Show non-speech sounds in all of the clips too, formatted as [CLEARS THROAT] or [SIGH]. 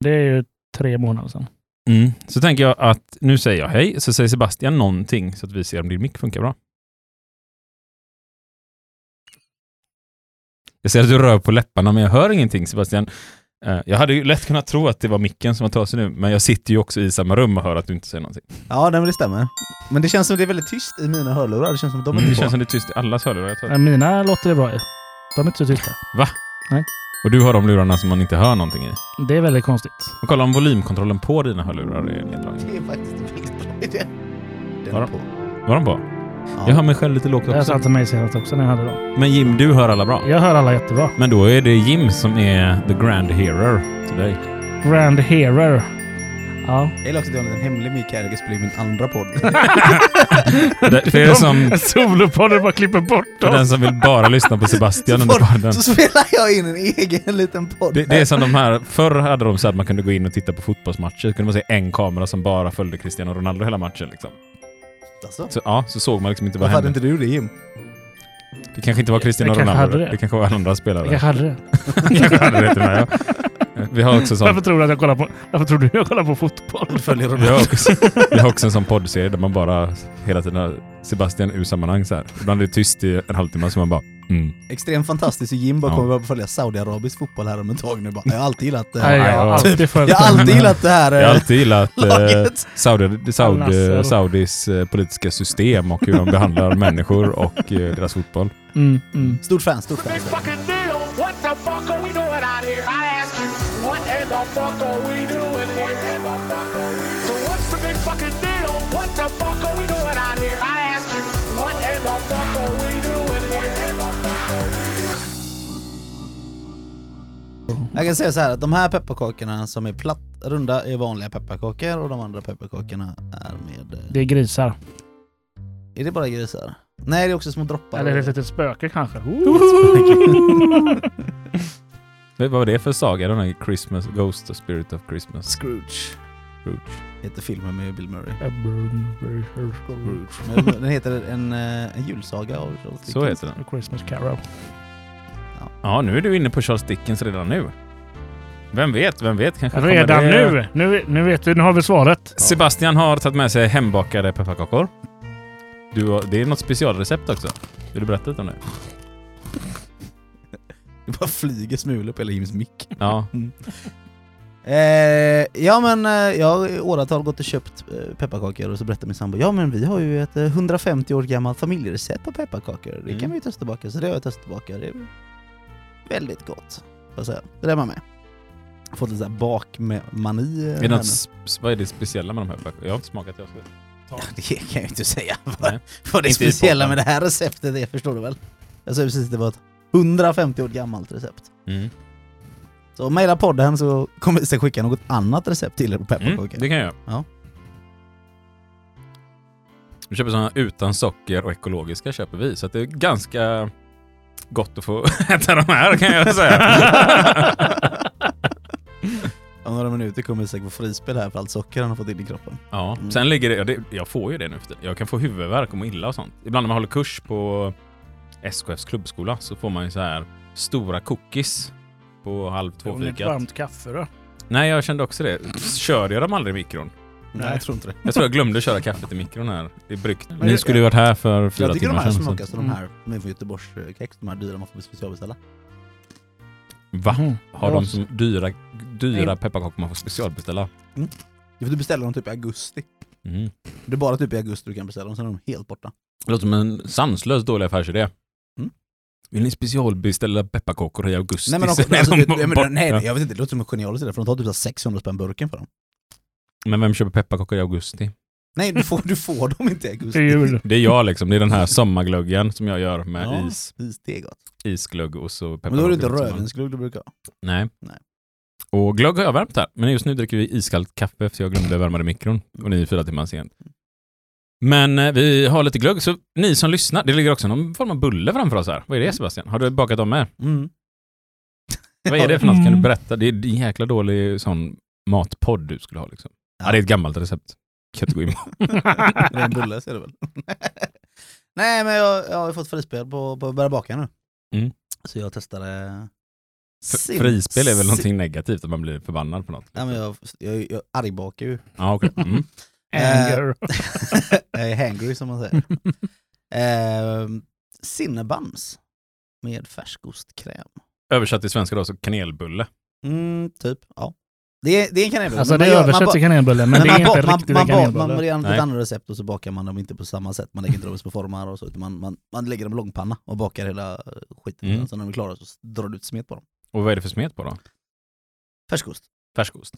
Det är ju tre månader sedan. Mm. Så tänker jag att nu säger jag hej, så säger Sebastian någonting så att vi ser om din mick funkar bra. Jag ser att du rör på läpparna, men jag hör ingenting Sebastian. Eh, Jag hade ju lätt kunnat tro att det var micken som var trasig nu, men jag sitter ju också i samma rum och hör att du inte säger någonting. Ja, nej, det stämmer. Men det känns som det är väldigt tyst i mina hörlurar. Det känns som att de är Mm, det känns som det är tyst i allas hörlurar. Jag tror. Mina låter det bra i. De är inte så tysta. Och du har de lurarna som man inte hör någonting i. Det är väldigt konstigt. Och kolla om volymkontrollen på dina hörlurar är neddragen. Det är faktiskt en väldigt bra idé. Den Var är de- på. Var de på? Ja. Jag hör mig själv lite lågt Jag också. till mig senast också när jag hade dem. Men Jim, du hör alla bra. Jag hör alla jättebra. Men då är det Jim som är the grand hero till dig. Grand Hero. Ja. Jag gillar också att jag har en hemlig här. Jag ska spela in min andra podd. Det- För er som, En solopodd och bara klipper bort för den som vill bara lyssna på Sebastian så, under podden. så spelar jag in en egen liten podd. Det, det är som de här, förr hade de så att man kunde gå in och titta på fotbollsmatcher. Så kunde man se en kamera som bara följde Cristiano Ronaldo hela matchen. Liksom. Alltså. Så, ja, så såg man liksom inte vad Varför hade hände. inte du det Jim? Det kanske inte var Cristiano Jag kanske Ronaldo. hade Det. det. kanske var andra spelare. Jag hade [LAUGHS] det. kanske hade det till mig, ja. Vi har också sån, Varför tror du att jag kollar på, varför tror du jag kollar på fotboll? Följer vi har också, vi har också en sån poddserie där man bara hela tiden har Sebastian ur sammanhang så här. Ibland är det tyst i en halvtimme så man bara mm. Extremt fantastiskt. Jim bara Ja. kommer börja följa Saudiarabisk fotboll här om ett tag nu. Bara, jag har alltid gillat det Nej, här. jag har ja. alltid följt Jag har alltid gillat det här Jag har eh, alltid gillat eh, laget. Saudi, Saudi. Saudis eh, politiska system och hur de behandlar människor och eh, deras fotboll. Mm, mm. Stort fan, stort fan. Fuck are we doing here? So what's the big fucking deal? What the fuck are we doing out here? I ask you, what in the fuck are we doing here? Jag kan säga så här att de här pepparkakorna som är platt, runda är vanliga pepparkakor och de andra pepparkakorna är med... eh, Det är grisar. Är det bara grisar? Nej, det är också små droppar. Eller ett litet spöke kanske. [LAUGHS] Vad var det för saga? Den här Christmas, Ghost och Spirit of Christmas. Scrooge Scrooge. heter filmen med Bill Murray. Scrooge. Den heter en, eh, en julsaga av Charles Så Dickens. heter den. Christmas Carol. Ja, nu är du inne på Charles Dickens redan nu. Vem vet, vem vet? Kanske Redan det... nu. nu! Nu vet vi, nu har vi svaret. Sebastian har tagit med sig hembakade pepparkakor. Du har, det är något specialrecept också. Vill du berätta lite om det? Det bara flyger smulor på hela Jims mick. Ja. [LAUGHS] Eh, ja men eh, jag har i åratal gått och köpt eh, pepparkakor och så berättar min sambo ja men vi har ju ett eh, 150 år gammalt familjerecept på pepparkakor. Det kan Mm. vi ju testa tillbaka. Så det har jag testat tillbaka. Det är väldigt gott. Får jag säga. Det där var med. Fått lite såhär bakmani. eh, Är det här något, nu. sp- vad är det speciella med de här pepparkakorna? Jag har inte smakat. Jag ska... Ja, det kan jag ju inte säga. [LAUGHS] Nej. Vad det Inte i speciella podden. med det här receptet är förstår du väl? Jag sa precis att det var ett 150 år gammalt recept. Mm. Så mejla podden så kommer vi skicka något annat recept till er på pepparkakor. Mm, det kan jag göra. Ja. Vi köper sådana utan socker och ekologiska köper vi. Så det är ganska gott att få [LAUGHS] äta de här kan jag säga. [LAUGHS] Om några minuter kommer vi säkert få frispel här för allt socker han har fått in i kroppen. Ja, Mm. sen ligger det, ja, det, jag får ju det nu. Jag kan få huvudvärk och må illa och sånt. Ibland när man håller kurs på SKFs klubbskola så får man ju så här stora cookies på halv två Om det är ett fikat. varmt kaffe då? Nej, jag kände också det. Körde jag dem aldrig i mikron? Nej, Nej. jag tror inte det. Jag tror jag glömde köra kaffet i mikron här. Det är bryggt. Men Ni skulle ju varit här för fyra Jag tycker de timmar här sedan. så- smakar som de Mm. här, är från Göteborgskex, de här dyra man får specialbeställa. Va? Mm. Har Ja, de som dyra, dyra pepparkakor man får specialbeställa? Det är för du beställer dem typ i augusti. Mm. Det är bara typ i augusti du kan beställa dem, sen är de helt borta. Det låter som en sanslös dålig affärsidé. Mm. Vill ni specialbeställa pepparkakor i augusti? Nej men, också, alltså, de det, jag, borta. menar, nej, jag vet inte, det låter som en genialisk idé för de tar typ så här 600 spänn burken för dem. Men vem köper pepparkakor i augusti? Nej, du får, du får dem inte i Det augusti. Det är jag liksom. Det är den här sommarglöggen som jag gör med Ja, is, is, det är gott. isglögg och så pepparkakor. Men då är det inte rödvinsglögg du brukar ha. Nej. Nej. Och glögg har jag värmt här. Men just nu dricker vi iskallt kaffe för jag glömde värma det i mikron. Och ni är fyra timmar sent. Men eh, vi har lite glögg, så ni som lyssnar, det ligger också någon form av bulle framför oss här. Vad är det Sebastian? Har du bakat dem med? Mm. Vad är det för något? Kan du Mm. berätta? Det är en jäkla dålig sån matpodd du skulle ha liksom. Ja, det är ett gammalt recept. Kan inte gå in på. [LAUGHS] Det är en bulle ser du väl? [LAUGHS] Nej men jag, jag har fått frispel på, på att börja baka nu. Mm. Så jag testade Sin- Frispel är väl någonting negativt, att man blir förbannad på något. Ja, men jag, jag, jag argbakar ju. Ja, okej. Mm. [LAUGHS] Anger. [LAUGHS] jag är hangry som man säger. eh, med färskostkräm. Översatt till svenska då, så kanelbulle. Mm, typ, ja. Det är, det är en kanelbulle. Alltså det man är man översatt till kanelbulle, men, men det är man, inte man, riktigt man, en ba- man kanelbulle. gör ett andra recept och så bakar man dem inte på samma sätt. Man lägger inte dem i små formar och så, utan man, man, man lägger dem i långpanna och bakar hela eh, skiten. Mm. Så när de är klara så drar du ut smet på dem. Och vad är det för smet på då? Färskost Färskost.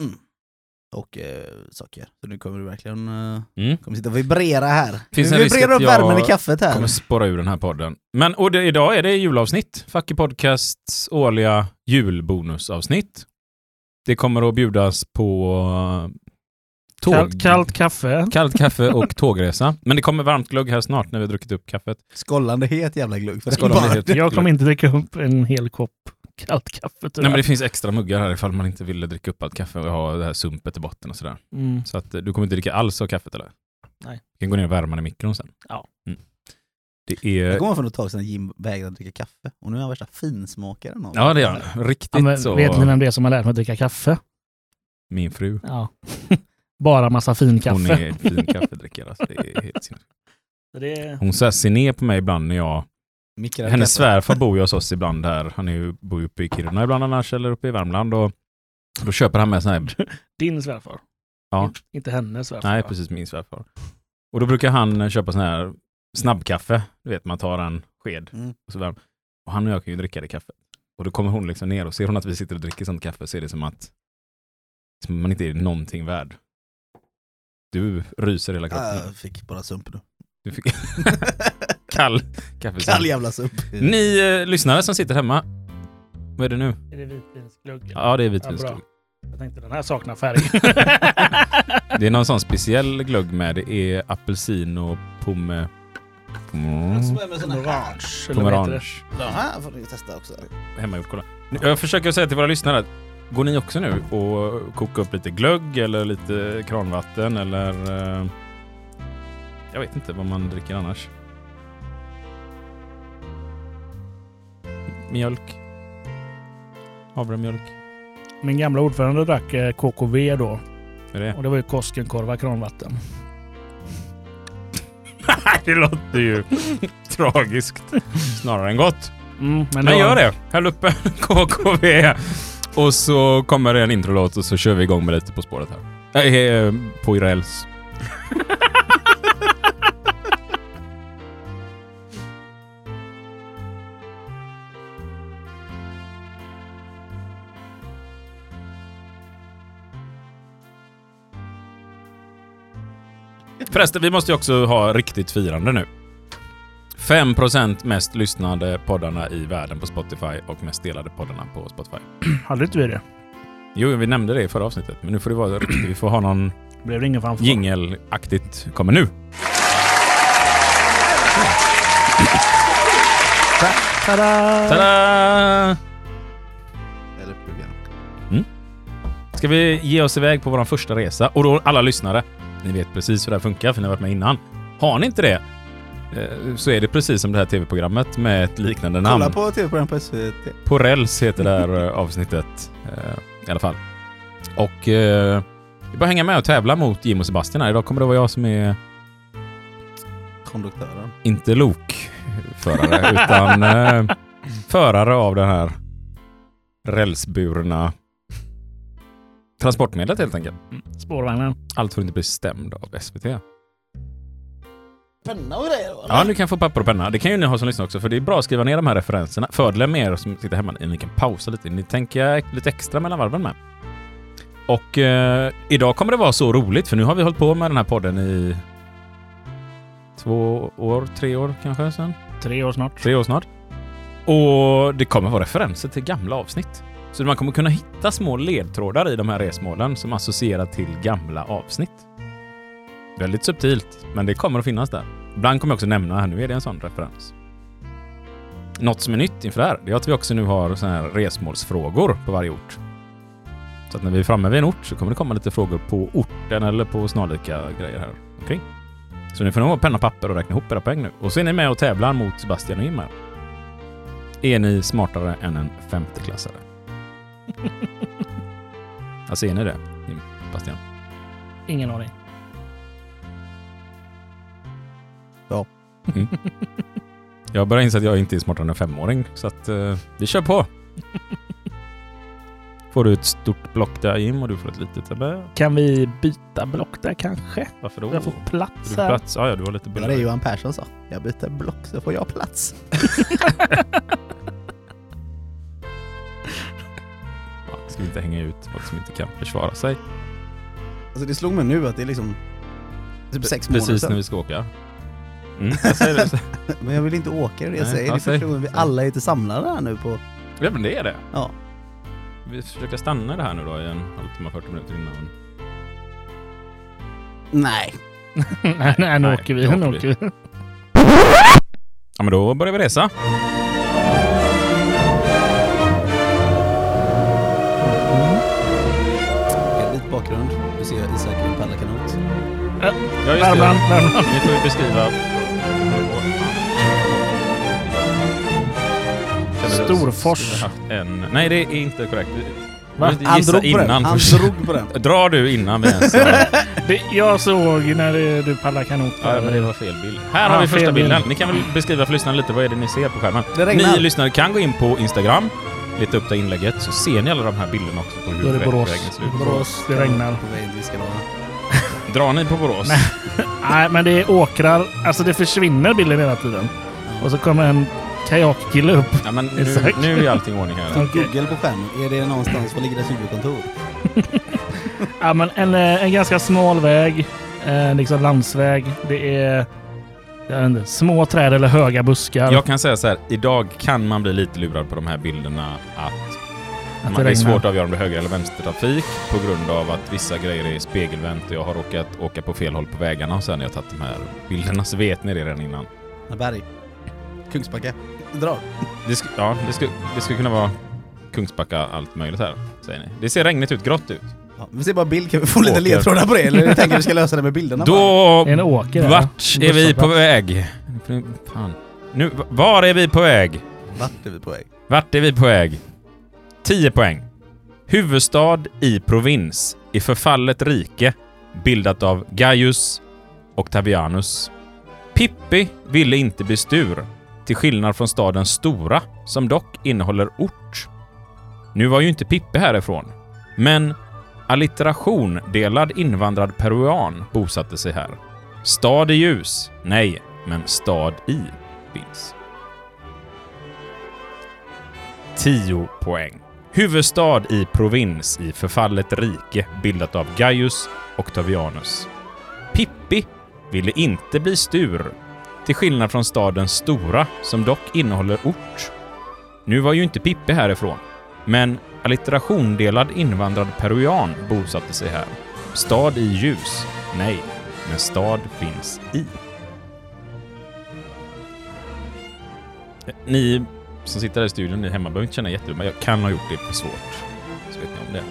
Och eh, socker. Så nu kommer du verkligen eh, Mm. kommer sitta och vibrera här. Finns risk vibrerar upp värmen i kaffet här. kommer spåra ur den här podden. Men och det, idag är det julavsnitt. Fucky Podcasts årliga julbonusavsnitt. Det kommer att bjudas på tåg, Kallt, kallt kaffe. kallt kaffe och tågresa. Men det kommer varmt glögg här snart när vi har druckit upp kaffet. Skållande het jävla glugg. För det Skållande het. Jag kommer inte dricka upp en hel kopp kallt kaffe tyvärr. Nej, men det finns extra muggar här ifall man inte vill dricka upp allt kaffe och ha det här sumpet i botten och sådär. mm. Så att eh, du kommer inte dricka alls av kaffet eller? Nej. Du kan gå ner och värma den i mikron sen. Ja. Mm. Det är... Jag kommer för ett tag sedan Jim vägrade dricka kaffe och nu är han värsta finsmakaren. av Ja, det är han. Riktigt Ja, men så. Vet ni vem det är som har lärt mig att dricka kaffe? Min fru. Ja. [LAUGHS] Bara massa fin kaffe. Hon är fin kaffedrickare. Alltså, det är helt sinnessjukt. Det är... Hon så här ser ner på mig ibland när jag... Mikrar Hennes kaffe. svärfar bor ju hos oss ibland här. Han är ju, bor ju uppe i Kiruna ibland annars eller uppe i Värmland. Och då köper han med sån här... Din svärfar. Ja. In- Inte hennes svärfar. Nej, precis min svärfar. Och då brukar han köpa sån här snabbkaffe. Du vet, man tar en sked Mm. och så värm. Och han och jag kan ju dricka det kaffet. Och då kommer hon liksom ner och ser hon att vi sitter och dricker sånt kaffe så är det som att som man inte är någonting värd. Du ryser hela kroppen. Ja, jag fick bara sump nu. Du fick [LAUGHS] kall kaffe. Kall jävla sump. Ni eh, lyssnare som sitter hemma. Vad är det nu? Är det vitvinsglögg? Ja, det är Ja, vitvinsglögg. bra. Jag tänkte den här saknar färg. [LAUGHS] [LAUGHS] det är någon sån speciell glögg med. Det är apelsin och pomme... Mm. Det? Pomerange. Den här får ni testa också. Hemmagjort kolla. Jag försöker säga till våra lyssnare att går ni också nu och koka upp lite glögg eller lite kranvatten eller eh, jag vet inte vad man dricker annars. Mjölk. Havremjölk. Min gamla ordförande drack eh, KKV då. Det Och det var ju Koskenkorva kranvatten. [LAUGHS] det låter ju [LAUGHS] tragiskt snarare än gott. Mm, men Men gör det. Häll upp en KKV och så kommer det en introlåt och så kör vi igång med lite På spåret här. Nej, eh, på räls. Förresten, vi måste ju också ha riktigt firande nu. 5% mest lyssnade poddarna i världen på Spotify och mest delade poddarna på Spotify. [CLEARS THROAT] Hade inte vi det? Jo, vi nämnde det i förra avsnittet, men nu får det vara riktigt. Vi får ha någon Blev det ingen fanfar? jingelaktigt kommer nu. Tada! Tada! Eller pluggen. Ska vi ge oss iväg på vår första resa? Och då alla lyssnare, ni vet precis hur det här funkar för ni har varit med innan. Har ni inte det så är det precis som det här tv-programmet med ett liknande namn. Kolla på tv-program på SVT. På räls heter det här eh, avsnittet eh, i alla fall. Och eh, vi bara hänga med och tävla mot Jim och Sebastian här. Idag kommer det vara jag som är Konduktören. inte lokförare [LAUGHS] utan eh, förare av den här rälsburna transportmedlet helt enkelt. Spårvagnen. Allt för att inte bli stämd av SVT. Penna och grejer va? Ja, du kan få papper och penna. Det kan ju ni ha som lyssnar också, för det är bra att skriva ner de här referenserna. Fördelen med er som sitter hemma, ni kan pausa lite. Ni tänker lite extra mellan varven med. Och eh, idag kommer det vara så roligt, för nu har vi hållit på med den här podden i två år, tre år kanske sen. Tre år snart. Tre år snart. Och det kommer vara referenser till gamla avsnitt. Så man kommer kunna hitta små ledtrådar i de här resmålen som associerar till gamla avsnitt. Väldigt subtilt, men det kommer att finnas där. Ibland kommer jag också nämna här, nu är det en sån referens. Något som är nytt inför det här, det är att vi också nu har såna här resmålsfrågor på varje ort. Så att när vi är framme vid en ort så kommer det komma lite frågor på orten eller på snarlika grejer här omkring. Så ni får nog ha penna och papper och räkna ihop era poäng nu. Och så är ni med och tävlar mot Sebastian och Jim här. Är ni smartare än en femteklassare? [LAUGHS] Ja, ser ni det? Jim, Bastian? Ingen aning. Jag börjar inse att jag inte är smartare än en femåring, så att eh, vi kör på. Får du ett stort block där Jim och du får ett litet eller? Kan vi byta block där kanske? Varför då? Jag får Du plats får här. plats? Ja, ja, du har lite Det var det bullar. Johan Persson sa. Jag byter block så får jag plats. [LAUGHS] Ja, ska vi inte hänga ut folk som inte kan försvara sig. Alltså det slog mig nu att det är liksom typ sex månader Precis när sedan. vi ska åka. Mm, jag säger det. [LAUGHS] Men jag vill inte åka, det jag Nej, säger. ja, det är första vi alla är inte samlade här nu på... Ja, men det är det. Ja. Vi försöker stanna det här nu då i en halvtimme, 40 minuter innan. Nej. [LAUGHS] nej, nej, nu Nej, åker vi. nu Nu åker vi. Ja, men då börjar vi resa. Lite bakgrund. Du ser Isak paddla kanot. Ja, just det. Värmland. Ni får ju beskriva. Storfors. En... Nej, det är inte korrekt. Va? Han drog innan Han drog på den. Drar du innan vi ens... [LAUGHS] Det, jag såg när det, du paddlar kanot. Ja, men det var fel bild. Här Ja, har vi första bild. bilden. Ni kan väl beskriva för lyssnarna lite vad är det ni ser på skärmen. Ni lyssnare kan gå in på Instagram, leta upp det inlägget, så ser ni alla de här bilderna också på hur Då är det Borås. vägen ser ut. Borås, det regnar. [LAUGHS] Drar ni på Borås? Nej. [LAUGHS] Nej, men det är åkrar. Alltså det försvinner bilden hela tiden. Och så kommer en kajakkille upp. Ja, men nu, Exakt. nu är allting i ordning här. Okej. Google på skärmen. Är det någonstans? Var ligger dess huvudkontor? [LAUGHS] Ja, men en, eh, en ganska smal väg. Eh, liksom landsväg. Det är jag vet inte, små träd eller höga buskar. Jag kan säga så här, idag kan man bli lite lurad på de här bilderna att Att man, det är svårt att avgöra om det är höger eller vänstertrafik på grund av att vissa grejer är spegelvänt och jag har råkat åka på fel håll på vägarna och sen när jag tagit de här bilderna så vet ni det redan innan. Berg. Kungsbacka. Drar. Det, sk- ja, det, skulle, det skulle kunna vara Kungsbacka allt möjligt här, säger ni. Det ser regnigt ut, grått ut. Ja, vi ser bara bild. Kan vi få lite Åker. ledtrådar på det? Eller [LAUGHS] tänker vi ska lösa det med bilderna bara. Då... En åker. Vart är vi på väg? Fan. Nu, var är vi på väg? Vart är vi på väg? Vart är vi på väg? 10 poäng. Huvudstad i provins i förfallet rike bildat av Gaius Octavianus. Pippi ville inte bli stur, till skillnad från staden Stora, som dock innehåller ort. Nu var ju inte Pippi härifrån, men allitteration delad invandrad peruan bosatte sig här. Stad i ljus? Nej, men stad i finns. 10 poäng. Huvudstad i provins i förfallet rike bildat av Gaius Octavianus. Pippi ville inte bli stur, till skillnad från staden Stora som dock innehåller ort. Nu var ju inte Pippi härifrån, men allitteration delad invandrad peruan bosatte sig här. Stad i ljus? Nej, men stad finns i. Ni som sitter här i studion, ni hemma, behöver inte känna jättebra, men jag kan ha gjort det för svårt. Så vet ni om det.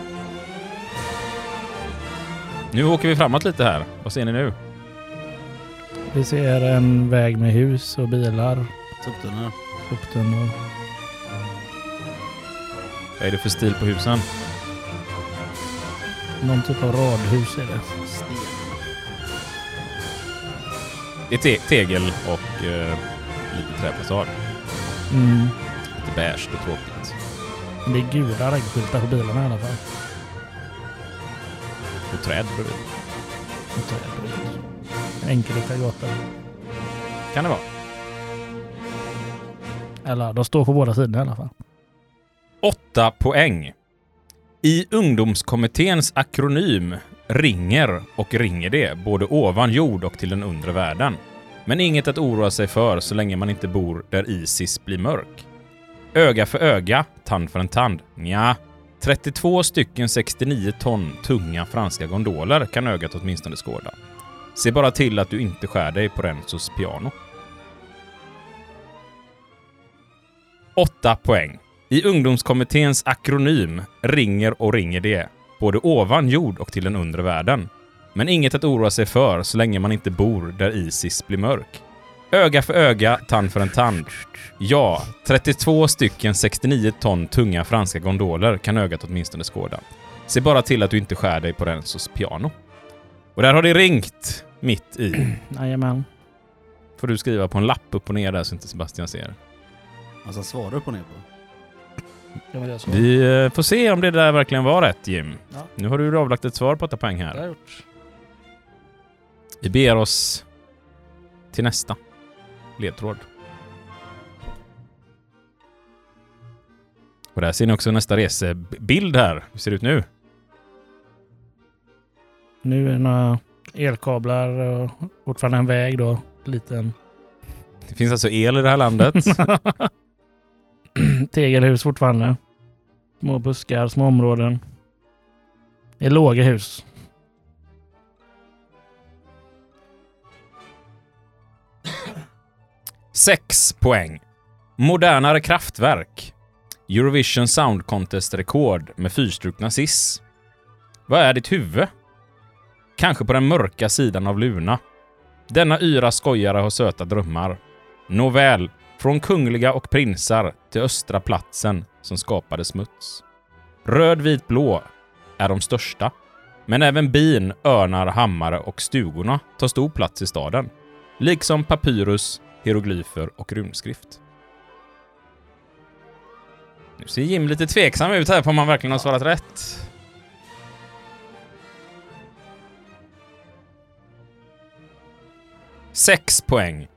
Nu åker vi framåt lite här. Vad ser ni nu? Vi ser en väg med hus och bilar. Soptunnorna. Upptunnor. Vad är det för stil på husen? Någon typ av radhus är det. Sten. Det är te- tegel och eh, lite träfasad. Mm. Lite beige och tråkigt. Det är gula raggskyltar på bilarna i alla fall. Och träd bredvid. Och träd. En enkelriktad gata. Kan det vara. Eller de står på båda sidorna i alla fall. Åtta poäng. I ungdomskommitténs akronym ringer och ringer det både ovan jord och till den undre världen. Men inget att oroa sig för så länge man inte bor där Isis blir mörk. Öga för öga, tand för en tand. Nja, 32 stycken 69 ton tunga franska gondoler kan ögat åtminstone skåda. Se bara till att du inte skär dig på Renzos piano. 8 poäng. I ungdomskommitténs akronym ringer och ringer det, både ovan jord och till den undre världen. Men inget att oroa sig för så länge man inte bor där Isis blir mörk. Öga för öga, tand för en tand. Ja, 32 stycken 69 ton tunga franska gondoler kan ögat åtminstone skåda. Se bara till att du inte skär dig på Renzos piano. Och där har det ringt mitt i. [CLEARS THROAT] Jajamän. Får du skriva på en lapp upp och ner där så inte Sebastian ser. Alltså svara upp och ner på. Göra så? Vi eh, får se om det där verkligen var rätt Jim. Ja. Nu har du avlagt ett svar på 8 poäng Det har här. jag gjort. Vi ber oss till nästa ledtråd. Och där ser ni också nästa resebild här. Hur ser det ut nu? Nu är det några elkablar och fortfarande en väg då. Liten Det finns alltså el i det här landet. [LAUGHS] tegelhus fortfarande. Små buskar, små områden. Det är låga hus. Sex poäng. Modernare kraftverk. Eurovision Sound Contest-rekord med fyrstrukna sis. Vad är ditt huvud? Kanske på den mörka sidan av Luna. Denna yra skojare har söta drömmar. Nåväl, från kungliga och prinsar till östra platsen som skapade smuts. Röd, vit, blå är de största. Men även bin, örnar, hammare och stugorna tar stor plats i staden. Liksom papyrus, hieroglyfer och runskrift. Nu ser Jim lite tveksam ut här på om han verkligen har svarat rätt. 6 poäng.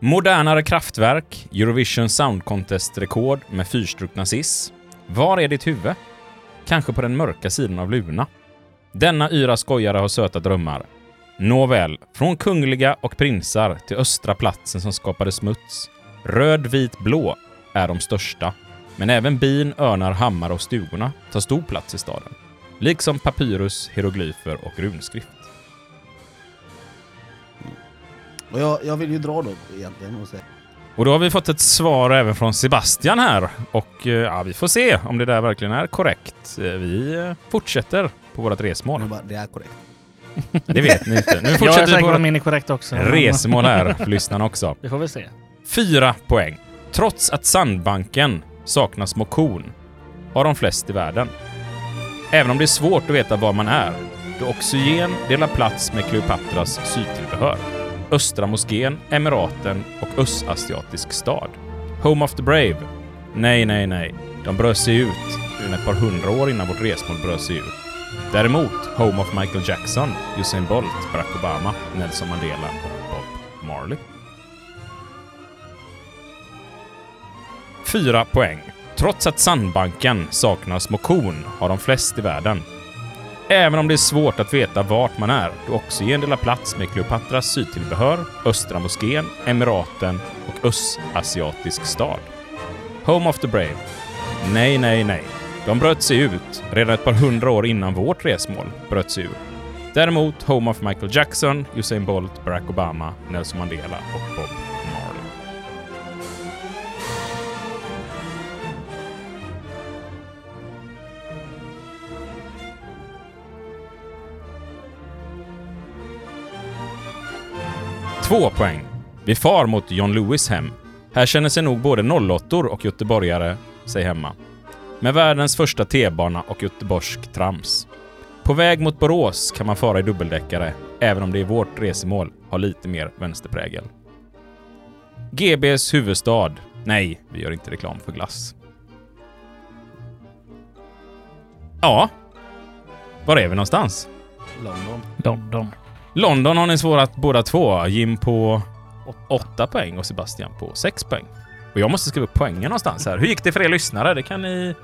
Modernare kraftverk, Eurovision Sound Contest-rekord med fyrstrukna sis. Var är ditt huvud? Kanske på den mörka sidan av Luna. Denna yra skojare har söta drömmar. Nåväl, från kungliga och prinsar till östra platsen som skapade smuts. Röd, vit, blå är de största. Men även bin, örnar, hammare och stugorna tar stor plats i staden. Liksom papyrus, hieroglyfer och runskrift. Och jag, jag vill ju dra då egentligen och säga. Och då har vi fått ett svar även från Sebastian här. Och eh, ja, vi får se om det där verkligen är korrekt. Eh, Vi eh, fortsätter på vårt resmål. Bara, det är korrekt. [LAUGHS] Det vet ni inte. Nu [LAUGHS] Jag är fortsätter vi säker på vårt min är korrekt också. resmål här [LAUGHS] för lyssnarna också. Det får vi se. Fyra poäng. Trots att sandbanken saknar små korn har de flest i världen. Även om det är svårt att veta var man är, då Oxygen delar plats med Kleopatras sydtillbehör. Östra moskén, Emiraten och östasiatisk stad. Home of the Brave? Nej, nej, nej. De bröt sig ut redan ett par hundra år innan vårt resmål bröt sig ut. Däremot Home of Michael Jackson, Usain Bolt, Barack Obama, Nelson Mandela och Bob Marley. Fyra poäng. Trots att sandbanken saknar små korn har de flest i världen. Även om det är svårt att veta vart man är, då Oxygen delar plats med Kleopatras sydtillbehör, Östra moskén, Emiraten och östasiatisk stad. Home of the Brave? Nej, nej, nej. De bröt sig ut redan ett par hundra år innan vårt resmål bröt sig ur. Däremot Home of Michael Jackson, Usain Bolt, Barack Obama, Nelson Mandela och Bob Två poäng. Vi far mot John Lewis hem. Här känner sig nog både 08 och göteborgare sig hemma. Med världens första T-bana och göteborgsk trams. På väg mot Borås kan man fara i dubbeldäckare, även om det i vårt resemål har lite mer vänsterprägel. GBs huvudstad. Nej, vi gör inte reklam för glass. Ja. Var är vi någonstans? London. London. London har ni svarat båda två. Jim på 8 poäng och Sebastian på 6 poäng. Och jag måste skriva upp poängen någonstans här. Hur gick det för er lyssnare? Det kan ni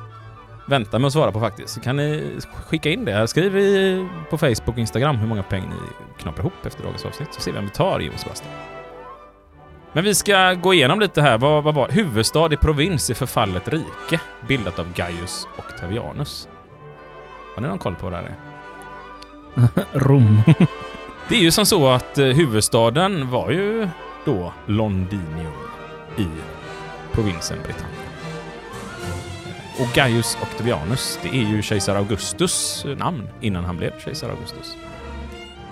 vänta med att svara på faktiskt. Så kan ni skicka in det. Skriv i, på Facebook och Instagram hur många poäng ni knaprar ihop efter dagens avsnitt. Så ser vi om vi tar Jim och Sebastian. Men vi ska gå igenom lite här. Vad, vad var huvudstad i provins i förfallet rike? Bildat av Gaius Octavianus. Har ni någon koll på vad det här är? [LAUGHS] Rom. Det är ju som så att eh, huvudstaden var ju då Londinium i provinsen Britannien. Och Gaius Octavianus, det är ju kejsar Augustus namn innan han blev kejsar Augustus.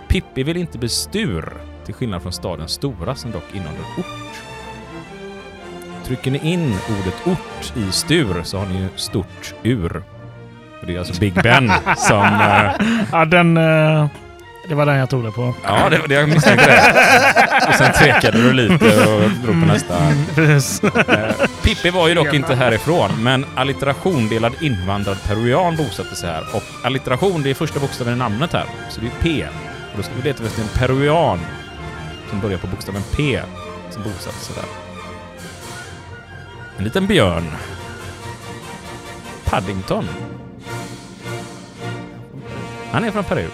Pippi vill inte bli stur, till skillnad från stadens stora som dock innehåller ort. Trycker ni in ordet ort i stur så har ni ju stort ur. Och det är alltså Big Ben [LAUGHS] som... eh, Ja, den... eh, det var den jag tog det på. ja, det, det jag misstänkte det. Och sen tvekade du lite och drog på nästa. Precis. Eh, Pippi var ju dock inte härifrån, men allitteration delad invandrad peruan bosatte sig här. Och allitteration, det är första bokstaven i namnet här. Så det är P. Och då ska vi leta efter en peruan som börjar på bokstaven P som bosatte sig där. En liten björn. Paddington. Han är från Peru.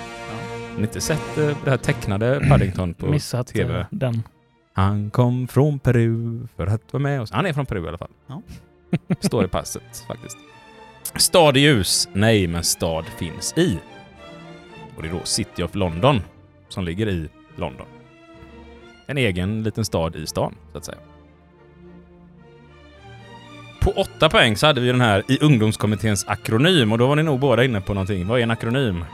Har ni inte sett eh, det här tecknade Paddington på Missat TV? eh, den. Han kom från Peru för att vara med oss. Han är från Peru i alla fall. Ja. [LAUGHS] Står i passet faktiskt. Stad i ljus? Nej, men stad finns i. Och det är då City of London som ligger i London. En egen liten stad i stan, så att säga. På åtta poäng så hade vi den här i ungdomskommitténs akronym och då var ni nog båda inne på någonting. Vad är en akronym?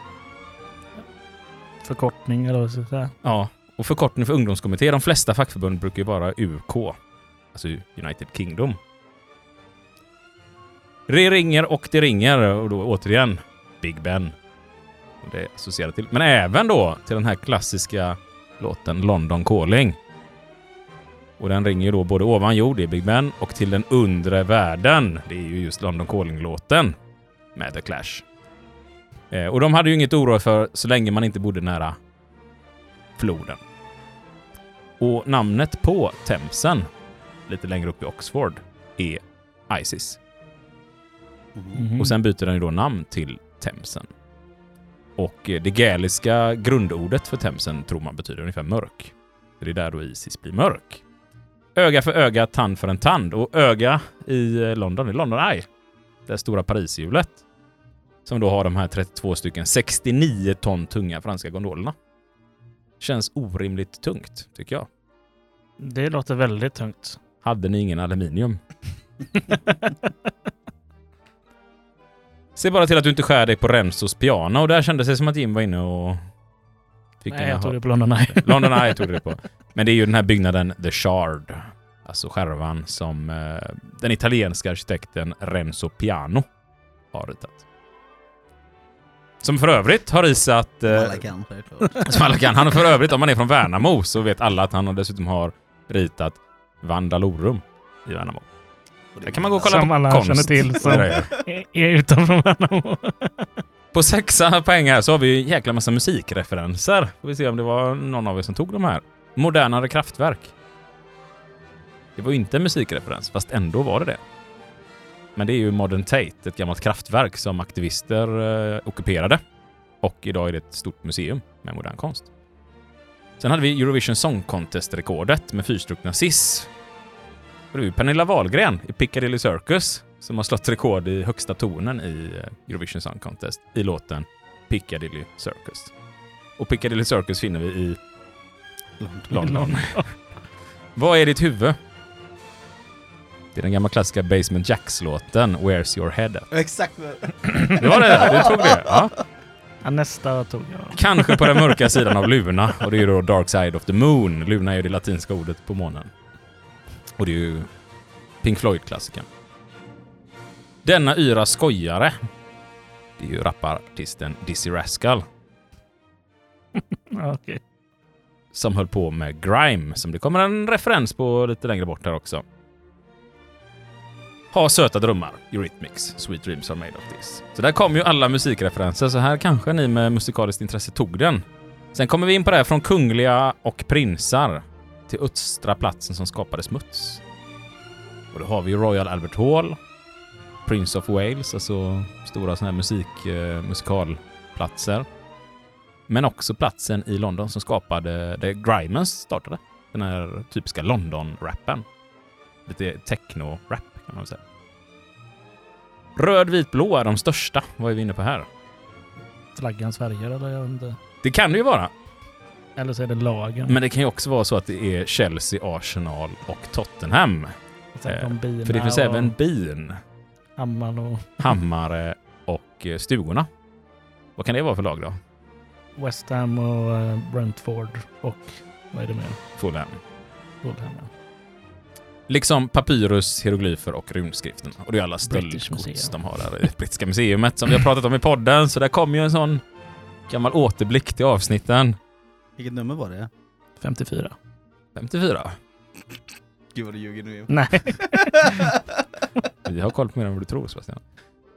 Förkortning eller vad ska jag säga. Ja, och förkortning för ungdomskommitté. De flesta fackförbund brukar ju vara UK. Alltså United Kingdom. Det ringer och det ringer och då återigen Big Ben. Och det associerar till. Men även då till den här klassiska låten London Calling. Och den ringer ju då både ovan jord, det är Big Ben, och till den undre världen. Det är ju just London Calling-låten med The Clash. Eh, och de hade ju inget oroa för så länge man inte bodde nära floden. Och namnet på Themsen, lite längre upp i Oxford, är Isis. Mhm. Och sen byter den ju då namn till Themsen. Och eh, det gaeliska grundordet för Themsen tror man betyder ungefär mörk. Det är där då Isis blir mörk. Öga för öga, tand för en tand. Och öga i eh, London, i London Eye. Det stora Parishjulet. Som då har de här 32 stycken 69 ton tunga franska gondolerna. Känns orimligt tungt, tycker jag. Det låter väldigt tungt. Hade ni ingen aluminium? [LAUGHS] Se bara till att du inte skär dig på Renzos piano. Och där kändes det som att Jim var inne och... Fick Nej, jag tog det på London Eye. [LAUGHS] London Eye tog det på. Men det är ju den här byggnaden The Shard. Alltså skärvan som eh, den italienska arkitekten Renzo Piano har ritat. Som för övrigt har risat... Som Eh, alla kan, självklart. [LAUGHS] som alla kan. Han har för övrigt, om man är från Värnamo, så vet alla att han dessutom har ritat Vandalorum i Värnamo. Där kan man gå och kolla Som på alla konst. känner till, som-. Är- utanför Värnamo. [LAUGHS] På sexa poäng här så har vi ju en jäkla massa musikreferenser. Får vi se om det var någon av er som tog de här. Modernare kraftverk. Det var ju inte en musikreferens, fast ändå var det det. Men det är ju Modern Tate, ett gammalt kraftverk som aktivister eh, ockuperade. Och idag är det ett stort museum med modern konst. Sen hade vi Eurovision Song Contest-rekordet med fyrstrukna Sis. Och det är ju Pernilla Wahlgren i Piccadilly Circus som har slått rekord i högsta tonen i eh, Eurovision Song Contest i låten Piccadilly Circus. Och Piccadilly Circus finner vi i London. [LAUGHS] Vad är ditt huvud? Det är den gamla klassiska Basement Jacks-låten Where's Your Head At? Exakt. [LAUGHS] Det var det, du tog det? Ja. Ja, nästa tog jag. Kanske på den mörka sidan av Luna, och det är ju då Dark Side of the Moon. Luna är ju det latinska ordet på månen. Och det är ju Pink Floyd-klassikern. Denna yra skojare, det är ju rappartisten Dizzy Rascal [LAUGHS] okej. som höll på med grime, som det kommer en referens på lite längre bort här också. Ha söta drömmar, Eurythmics, Sweet Dreams are made of this. Så där kom ju alla musikreferenser, så här kanske ni med musikaliskt intresse tog den. Sen kommer vi in på det här från kungliga och prinsar till östra platsen som skapade smuts. Och då har vi ju Royal Albert Hall, Prince of Wales, alltså stora sådana här musik, eh, musikalplatser. Men också platsen i London som skapade, där Grimes startade. Den här typiska London-rappen. Lite techno-rap kan man väl säga. Röd, vit, blå är de största. Vad är vi inne på här? Flaggans färger eller jag vet inte. Det kan det ju vara. Eller så är det lagen. Men det kan ju också vara så att det är Chelsea, Arsenal och Tottenham. Eh, För det finns även bin, Hammar och hammare och eh, stugorna. Vad kan det vara för lag då? West Ham och eh, Brentford och Vad är det mer? Fulham. Fulham, ja. Liksom papyrus, hieroglyfer och rundskrifterna. Och det är alla stöldgods de har där i Brittiska museet som vi har pratat om i podden. Så där kommer ju en sån gammal återblick till avsnitten. Vilket nummer var det? 54. 54. Gud vad du ljuger nu. Nej. [LAUGHS] Vi har koll på mer än vad du tror Sebastian.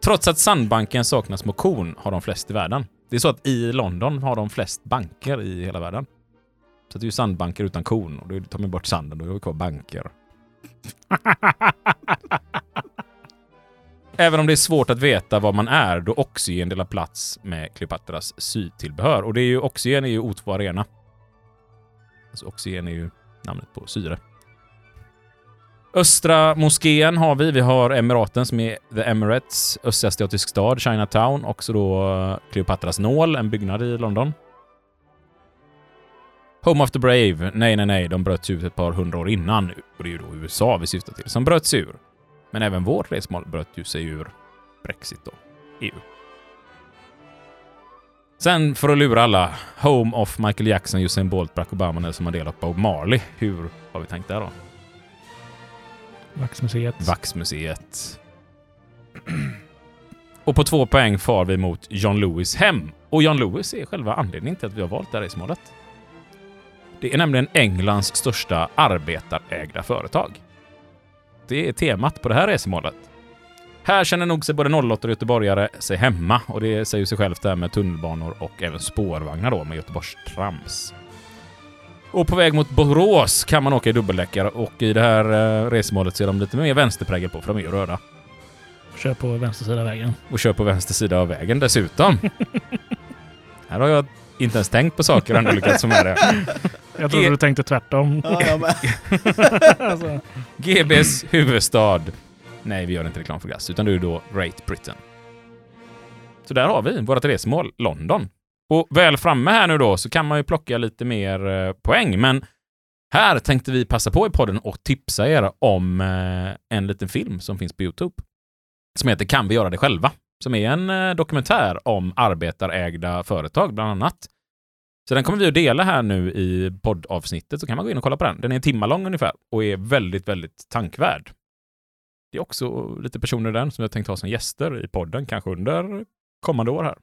Trots att sandbanken saknar små korn har de flest i världen. Det är så att i London har de flest banker i hela världen. Så det är ju sandbanker utan korn och då tar man bort sanden och då är det kvar banker. [LAUGHS] Även om det är svårt att veta vad man är då oxygen delar plats med Kleopatras sytillbehör. Och det är ju, oxygen är ju O2 Arena. Alltså oxygen är ju namnet på syre. Östra moskén har vi. Vi har Emiraten som är The Emirates, östasiatisk stad, Chinatown, också då eh, Kleopatras nål, en byggnad i London. Home of the Brave. Nej, nej, nej, de bröt sig ut ett par hundra år innan. Och det är ju då USA vi syftar till, som bröt sig ur. Men även vårt resmål bröt ju sig ur Brexit då, EU. Sen för att lura alla, Home of Michael Jackson, Usain Bolt, Barack Obama, Nelson Mandela och Bob Marley. Hur har vi tänkt där då? Vaxmuseet. Vaxmuseet. Och på två poäng far vi mot John Lewis hem. Och John Lewis är själva anledningen till att vi har valt det här resmålet. Det är nämligen Englands största arbetarägda företag. Det är temat på det här resmålet. Här känner nog sig både 08 och göteborgare sig hemma och det säger sig självt där med tunnelbanor och även spårvagnar då med Göteborgs Trams. Och på väg mot Borås kan man åka i dubbeldäckare och i det här eh, resmålet ser de lite mer vänsterprägel på för de är ju röda. Kör på vänster sida av vägen. Och kör på vänster sida av vägen dessutom. [LAUGHS] här har jag inte ens tänkt på saker ändå lyckats få med det. Jag trodde Ge- du tänkte tvärtom. Ja, jag med. [LAUGHS] alltså, GBs huvudstad. Nej, vi gör inte reklam för glass, utan det är då Great Britain. Så där har vi vårt resmål, London. Och väl framme här nu då så kan man ju plocka lite mer eh, poäng, men här tänkte vi passa på i podden och tipsa er om eh, en liten film som finns på Youtube. Som heter Kan vi göra det själva? Som är en eh, dokumentär om arbetarägda företag bland annat. Så den kommer vi att dela här nu i poddavsnittet, så kan man gå in och kolla på den. Den är en timma lång ungefär och är väldigt, väldigt tankvärd. Det är också lite personer i den som jag tänkt ha som gäster i podden, kanske under kommande år här.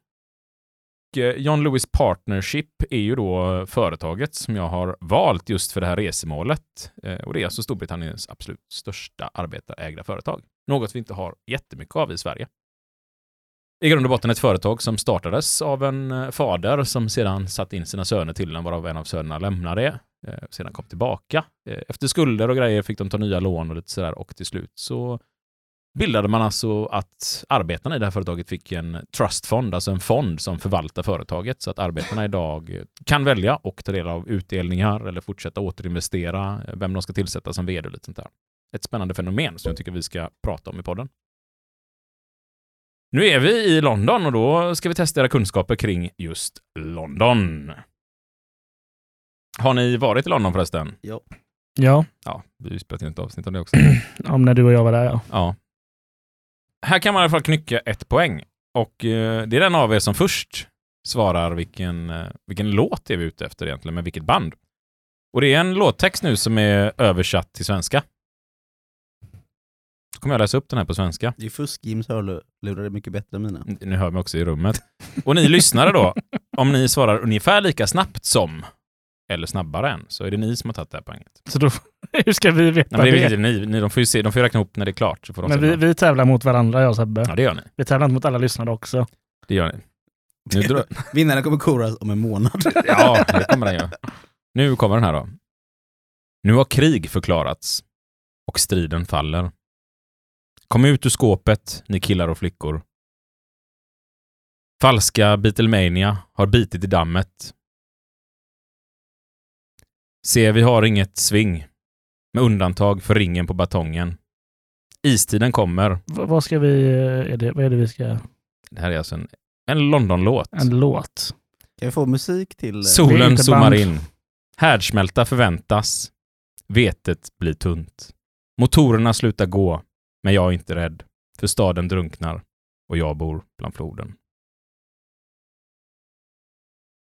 Eh, John Lewis Partnership är ju då företaget som jag har valt just för det här resemålet. Eh, och det är alltså Storbritanniens absolut största arbetarägda företag. Något vi inte har jättemycket av i Sverige. I grund och botten ett företag som startades av en eh, fader som sedan satt in sina söner till den, varav en av sönerna lämnade, eh, sedan kom tillbaka. Eh, Efter skulder och grejer fick de ta nya lån och lite sådär och till slut så bildade man alltså att arbetarna i det här företaget fick en trustfond, alltså en fond som förvaltar företaget så att arbetarna idag kan välja och ta del av utdelningar eller fortsätta återinvestera, eh, vem de ska tillsätta som vd och lite sånt där. Ett spännande fenomen som jag tycker vi ska prata om i podden. Nu är vi i London och då ska vi testa era kunskaper kring just London. Har ni varit i London förresten? Ja. ja, Ja, vi har ju spelat in ett avsnitt om det också. [CLEARS THROAT] om när du och jag var där ja. Ja. Här kan man i alla fall knycka ett poäng. Och eh, det är den av er som först svarar vilken, eh, vilken låt är vi ute efter egentligen, med vilket band. Och det är en låttext nu som är översatt till svenska. Så kommer jag läsa upp den här på svenska. Det är fusk, Jims hörlurar är mycket bättre än mina. Nu hör mig också i rummet. Och ni lyssnare då, [LAUGHS] om ni svarar ungefär lika snabbt som, eller snabbare än, så är det ni som har tagit det här poänget. Så då, [LAUGHS] hur ska vi veta Nej, men det är det? ni, ni, de får ju se, de får ju räkna ihop när det är klart. Så får de Men se vi, vi tävlar mot varandra jag och Sebbe. Ja, det gör ni. Vi tävlar inte mot alla lyssnare också. Det gör ni. Nu drar, [LAUGHS] Vinnaren kommer koras om en månad. Ja, det kommer den göra. Nu kommer den här då. Nu har krig förklarats och striden faller. Kom ut ur skåpet, ni killar och flickor. Falska Beatlemania har bitit i dammet. Se, vi har inget sving, med undantag för ringen på batongen. Istiden kommer. V- vad ska vi... Är det, vad är det vi ska... Det här är alltså en, en London-låt. En låt. Kan vi få musik till... eh, Solen zoomar band. in. Härdsmälta förväntas. Vetet blir tunt. Motorerna slutar gå, men jag är inte rädd. För staden drunknar och jag bor bland floden.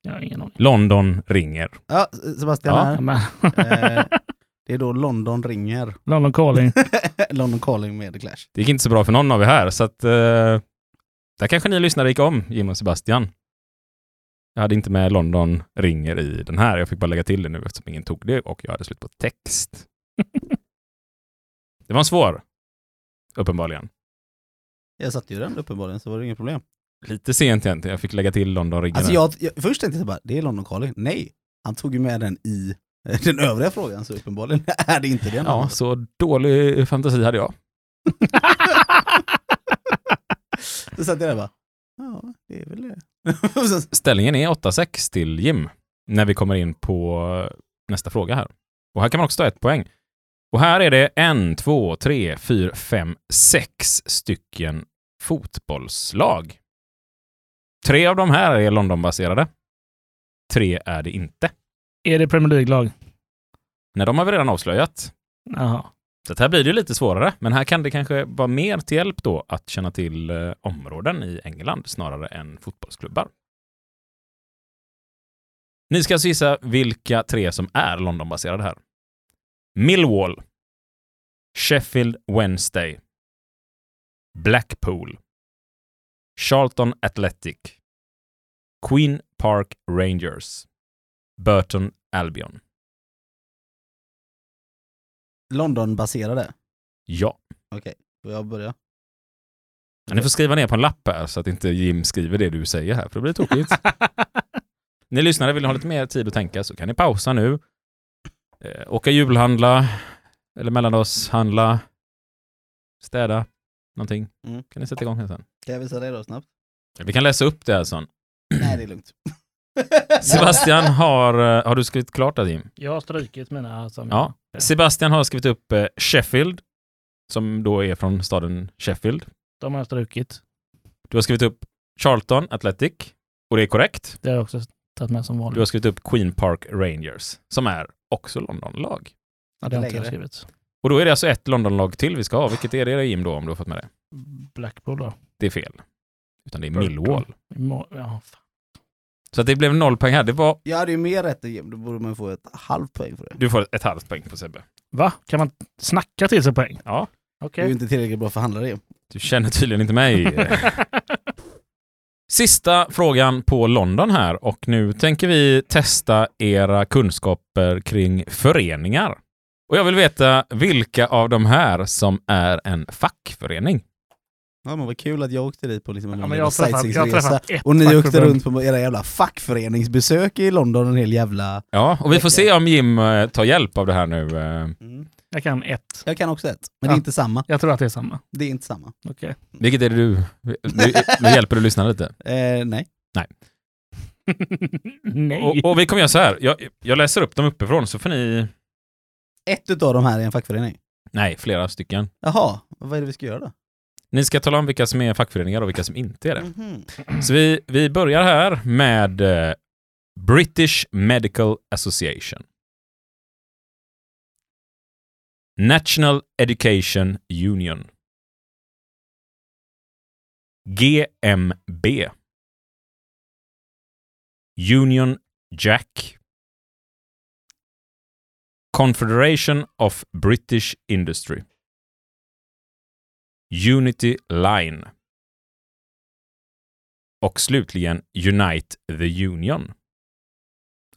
Jag har ingen aning. London ringer. Ja, Sebastian Ja. här. Men, Eh, [LAUGHS] det är då London ringer. London Calling. [LAUGHS] London calling med The Clash. Det gick inte så bra för någon av er här, så att... Eh, där kanske ni lyssnare gick om, Jim och Sebastian. Jag hade inte med London ringer i den här. Jag fick bara lägga till det nu eftersom ingen tog det och jag hade slut på text. [LAUGHS] det var en svår. Uppenbarligen. Jag satte ju den uppenbarligen så var det inget problem. Lite sent egentligen. Jag fick lägga till London ringer. Alltså jag, jag, först tänkte jag bara, det är London calling. Nej, han tog ju med den i eh, den övriga frågan så uppenbarligen [LAUGHS] är det inte den. Ja, så dålig fantasi hade jag. [LAUGHS] Då satt jag där bara, ja det är väl det. [LAUGHS] Ställningen är 8-6 till Jim när vi kommer in på nästa fråga här. Och här kan man också ta ett poäng. Och här är det en, två, tre, fyra, fem, sex stycken fotbollslag. Tre av de här är Londonbaserade. Tre är det inte. är det Premier League-lag? Nej, de har vi redan avslöjat. Jaha. Så att här blir det lite svårare, men här kan det kanske vara mer till hjälp då att känna till eh, områden i England snarare än fotbollsklubbar. Ni ska alltså gissa vilka tre som är Londonbaserade här. Millwall, Sheffield Wednesday, Blackpool, Charlton Athletic, Queen Park Rangers, Burton Albion. London-baserade. Ja. Okej, får jag börja? Ja, Ni får skriva ner på en lapp här så att inte Jim skriver det du säger här, för det blir tokigt. [LAUGHS] ni lyssnare vill ha lite mer tid att tänka så kan ni pausa nu. Eh, åka julhandla, eller mellandagshandla, städa, någonting. Mm. Kan ni sätta igång här sen. Kan jag visa dig då snabbt? Vi kan läsa upp det här sen. Nej, det är lugnt. [LAUGHS] [LAUGHS] Sebastian har, eh, har du skrivit klart det Jim? Jag har strykit mina. Som Ja. Sebastian har skrivit upp eh, Sheffield, som då är från staden Sheffield. De har jag strukit. Du har skrivit upp Charlton Athletic, och det är korrekt. Det har jag också tagit med som Du har vanligt. skrivit upp Queen Park Rangers, som är också Londonlag. Ja, det har inte jag skrivit. Och då är det alltså ett Londonlag till vi ska ha. Vilket är det Jim då, om du har fått med det? Blackpool då. Det är fel. Utan det är. Millwall. Ja. Så att det blev noll poäng här. Det var... Jag hade ju mer rätt än Jim, då borde man få ett halvt poäng för det. Du får ett halvt poäng på Sebbe. Va? Kan man snacka till sig poäng? Ja, Okej. Du är ju inte tillräckligt bra förhandlare Jim. du känner tydligen inte mig. [LAUGHS] Sista frågan på London här och nu tänker vi testa era kunskaper kring föreningar. Och jag vill veta vilka av de här som är en fackförening. Ja men vad kul att jag åkte dit på liksom en Ja, men jag jag Och ni åkte runt på era jävla fackföreningsbesök i London en hel jävla... Ja, och vi får se om Jim eh, tar hjälp av det här nu. eh. Mm. Jag kan ett. Jag kan också ett, men Ja. det är inte samma. Jag tror att det är samma. Det är inte samma. Okej. Vilket är det du... Nu, nu hjälper du lyssna lite. Eh, nej. [LAUGHS] Nej. Och, och vi kommer göra så här. Jag, jag läser upp dem uppifrån så får ni... Ett utav de här är en fackförening. Nej, flera stycken. Jaha, vad är det vi ska göra då? Ni ska tala om vilka som är fackföreningar och vilka som inte är det. Mhm. Så vi, vi börjar här med eh, British Medical Association. National Education Union. GMB. Union Jack. Confederation of British Industry. Unity Line. Och slutligen Unite the Union.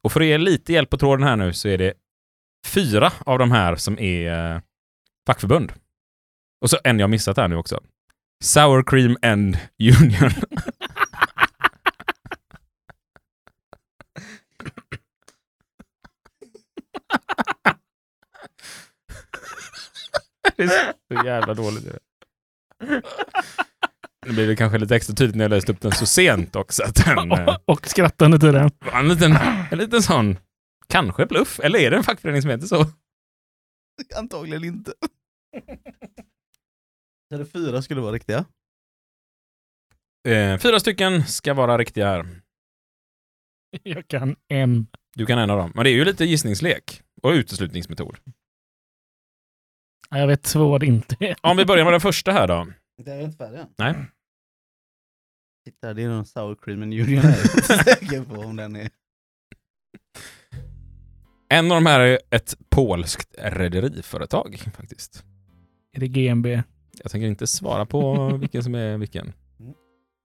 Och för att ge lite hjälp på tråden här nu så är det fyra av de här som är eh, fackförbund. Och så en jag missat här nu också. Sour Cream and Union. [LAUGHS] det är så jävla dåligt det. Det kanske lite extra tydligt när jag läste upp den så sent också. Att den, eh, Och skrattande till den. en liten, en liten sån, kanske bluff, eller är det en fackförening som heter så? Antagligen inte. [LAUGHS] Så det fyra skulle vara riktiga. Eh, fyra stycken ska vara riktiga här. Jag kan en. Du kan en av dem. Men det är ju lite gissningslek och uteslutningsmetod. Ja, Jag vet två det inte är. Om vi börjar med den första här då. Det är inte färdig än. Nej. Titta, det är någon sour cream and union här. Jag är säker på om den är... En av de här är ett polskt rederiföretag faktiskt. Är det GMB? Jag tänker inte svara på [LAUGHS] vilken som är vilken.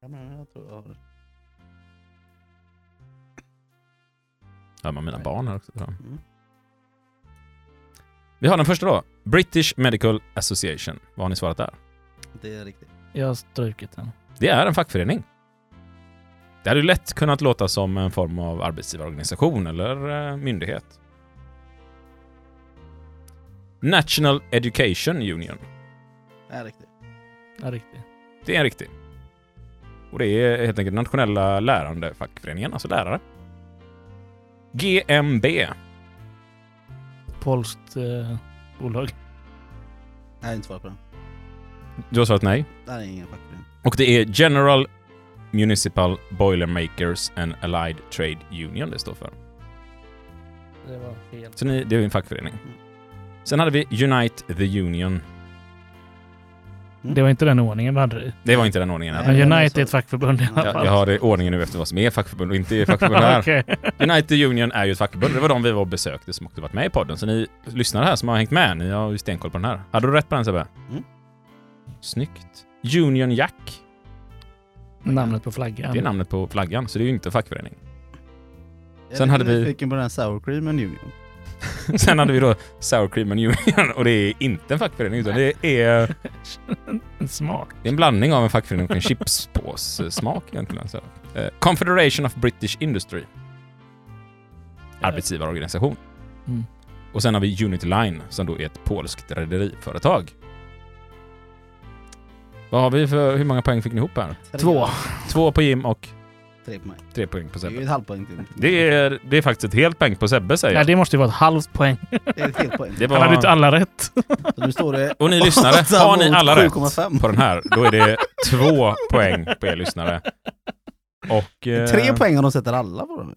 Ja, men jag tror jag har det. Hör man mina barn här också. Mm. Vi har den första då. British Medical Association. Vad har ni svarat där? Det är riktigt. Jag har strukit den. Det är en fackförening. Det hade ju lätt kunnat låta som en form av arbetsgivarorganisation eller eh, myndighet. National Education Union. Det är riktigt. Ja, riktigt. Det är en riktig. Och det är helt enkelt nationella lärande fackföreningen, alltså lärare. GMB. Polskt eh, bolag. Jag har inte svarat på den. Du har svarat nej. Är ingen fackförening. Och det är General Municipal Boilermakers and Allied Trade Union det står för. Det var fel. Så ni, det är en fackförening. Sen hade vi Unite the Union. Det var inte den ordningen vi hade det i. Det var inte den ordningen. Nej, här. Men det var Unite så. är ett fackförbund i alla Jag, fall. jag har det ordningen nu efter vad som är fackförbund och inte är fackförbund här. [LAUGHS] Okej. Unite the Union är ju ett fackförbund. Det var de vi var och besökte som också varit med i podden. Så ni lyssnare här som har hängt med, ni har ju stenkoll på den här. Hade du rätt på den Sebbe? Mm. Snyggt. Union Jack. Namnet på flaggan. Det är namnet på flaggan, så det är ju inte fackförening. Jag Sen är hade vi- nyfiken på den sour cream and union. [LAUGHS] Sen hade vi då Sour Cream and Union [LAUGHS] och det är inte en fackförening utan det är, Smart. det är en blandning av en fackförening och en chipspås-smak egentligen. Så. Eh, Confederation of British Industry. Arbetsgivarorganisation. Mm. Och sen har vi Unity Line som då är ett polskt rederiföretag. Vad har vi för, hur många poäng fick ni ihop här? Två. Två på Jim och Tre mig. tre poäng på Det är ju Sebbe. ett halvpoäng till. Det är, det är faktiskt ett helt poäng på Sebbe säger Nej, jag. det måste ju vara ett halvt poäng. Det är ett helt poäng. [LAUGHS] Det Han hade inte var... alla rätt. Så nu står det Och ni lyssnare, har ni mot alla rätt 7,5. på den här, då är det två poäng på er lyssnare. Och... eh, Tre poäng om de sätter alla på dem.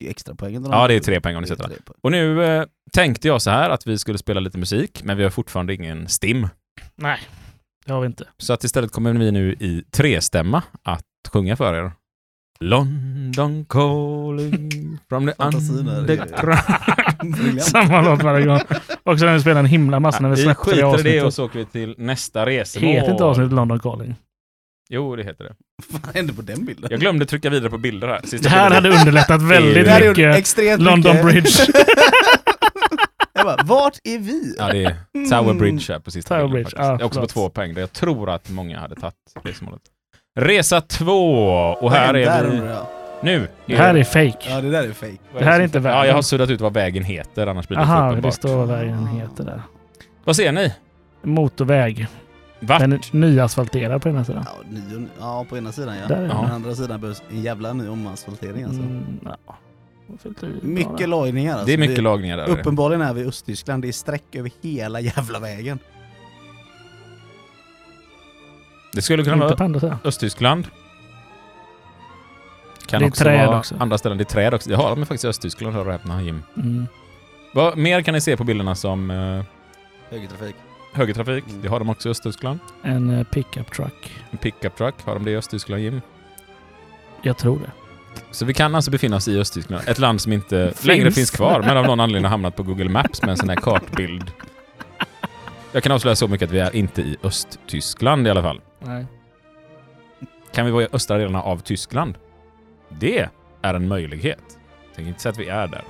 Det är extra poäng. Ja, det är tre poäng om ni sätter alla. poäng. Och nu eh, tänkte jag så här att vi skulle spela lite musik, men vi har fortfarande ingen stim. Nej, det har vi inte. Så att istället kommer vi nu i trestämma att sjunga för er. London calling from the underground. Samma låt varje gång. Också när vi spelar en himla massa när vi Vi släppte det skiter i det avsnittet. och så åker vi till nästa resmål. Heter inte avsnittet London Calling? Jo, det heter det. Vad hände på den bilden? Jag glömde trycka vidare på bilder här. Sista Det här bilden. hade underlättat väldigt det mycket. extremt London mycket. Bridge. [LAUGHS] jag bara, vart är vi? Ja, det är Tower Bridge här på sista Tower bilden Bridge, är också på två poäng där jag tror att många hade tagit resmålet. Resa två! Och här Där är undrar vi nu. Det här är fake. Ja, det där är fake. Det här är inte Ja, vägen. jag har suddat ut vad vägen heter, annars blir det för Aha, det uppenbart. står vad vägen heter där. Vad ser ni? Motorväg. Vart? Den är nyasfalterad på ena sidan. Ja, ny, ja, på ena sidan ja. Där är På andra sidan behövs en jävla ny omasfaltering alltså. Mm, ja. Mycket lagningar alltså. det är mycket Vi- lagningar där. Uppenbarligen är vi i Östtyskland, det är streck över hela jävla vägen. Det skulle kunna Inte vara på andra sidan. Östtyskland. Kan Det är också träd vara också. andra ställen. Det är träd också. Det har de faktiskt i Östtyskland, hör och häpna, Jim. Mm. Vad mer kan ni se på bilderna som eh, Högertrafik. högertrafik? Mm. Det har de också i Östtyskland. En eh, pickup truck. En pickup truck, har de det i Östtyskland, Jim? Jag tror det. Så vi kan alltså befinna oss i Östtyskland. Ett land som inte Finns. längre finns kvar, men av någon anledning har hamnat på Google Maps med en sån här kartbild. Jag kan avslöja så mycket att vi är inte i Östtyskland i alla fall. Nej. Kan vi vara i östra delarna av Tyskland? Det är en möjlighet. Tänk tänker inte säga att vi är där.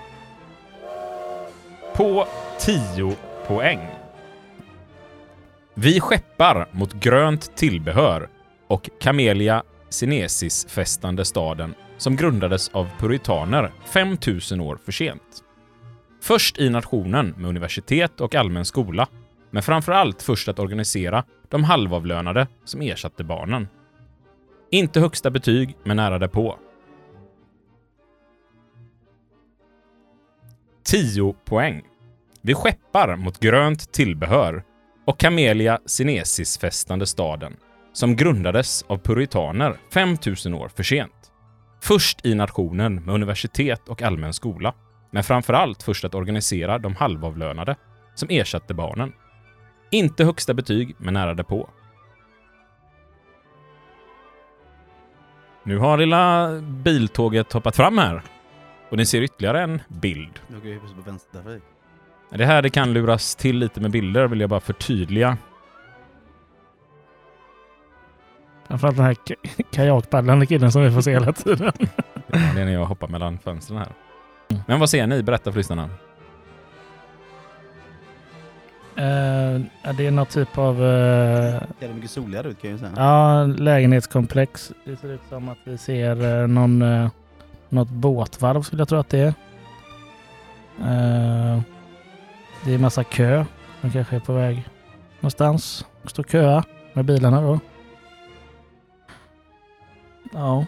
På 10 poäng. Vi skeppar mot grönt tillbehör och Camelia Sinensis-festande staden som grundades av puritaner 5000 år för sent. Först i nationen med universitet och allmän skola, men framför allt först att organisera de halvavlönade som ersatte barnen. Inte högsta betyg, men nära därpå. 10 poäng. Vi skeppar mot grönt tillbehör och Camelia Sinesis-festande staden som grundades av puritaner 5000 år för sent. Först i nationen med universitet och allmän skola, men framför allt först att organisera de halvavlönade som ersatte barnen. Inte högsta betyg, men nära därpå. Nu har lilla biltåget hoppat fram här. Och ni ser ytterligare en bild. Jag går ju på vänstertrafik. Det här det kan luras till lite med bilder, vill jag bara förtydliga. Framförallt den här ka- [LAUGHS] kajakpaddlande killen som vi får se hela tiden. Ja, det är när jag hoppar mellan fönstren här. Men vad ser ni? Berätta för lyssnarna. Ja, det är någon typ av eh, Det är mycket soligare ut kan jag ju säga. ja, lägenhetskomplex. Det ser ut som att vi ser eh, någon, eh, något båtvarv skulle jag tro att det är. Eh, det är massa kö. De kanske är på väg någonstans. Står köa med bilarna då. Ja,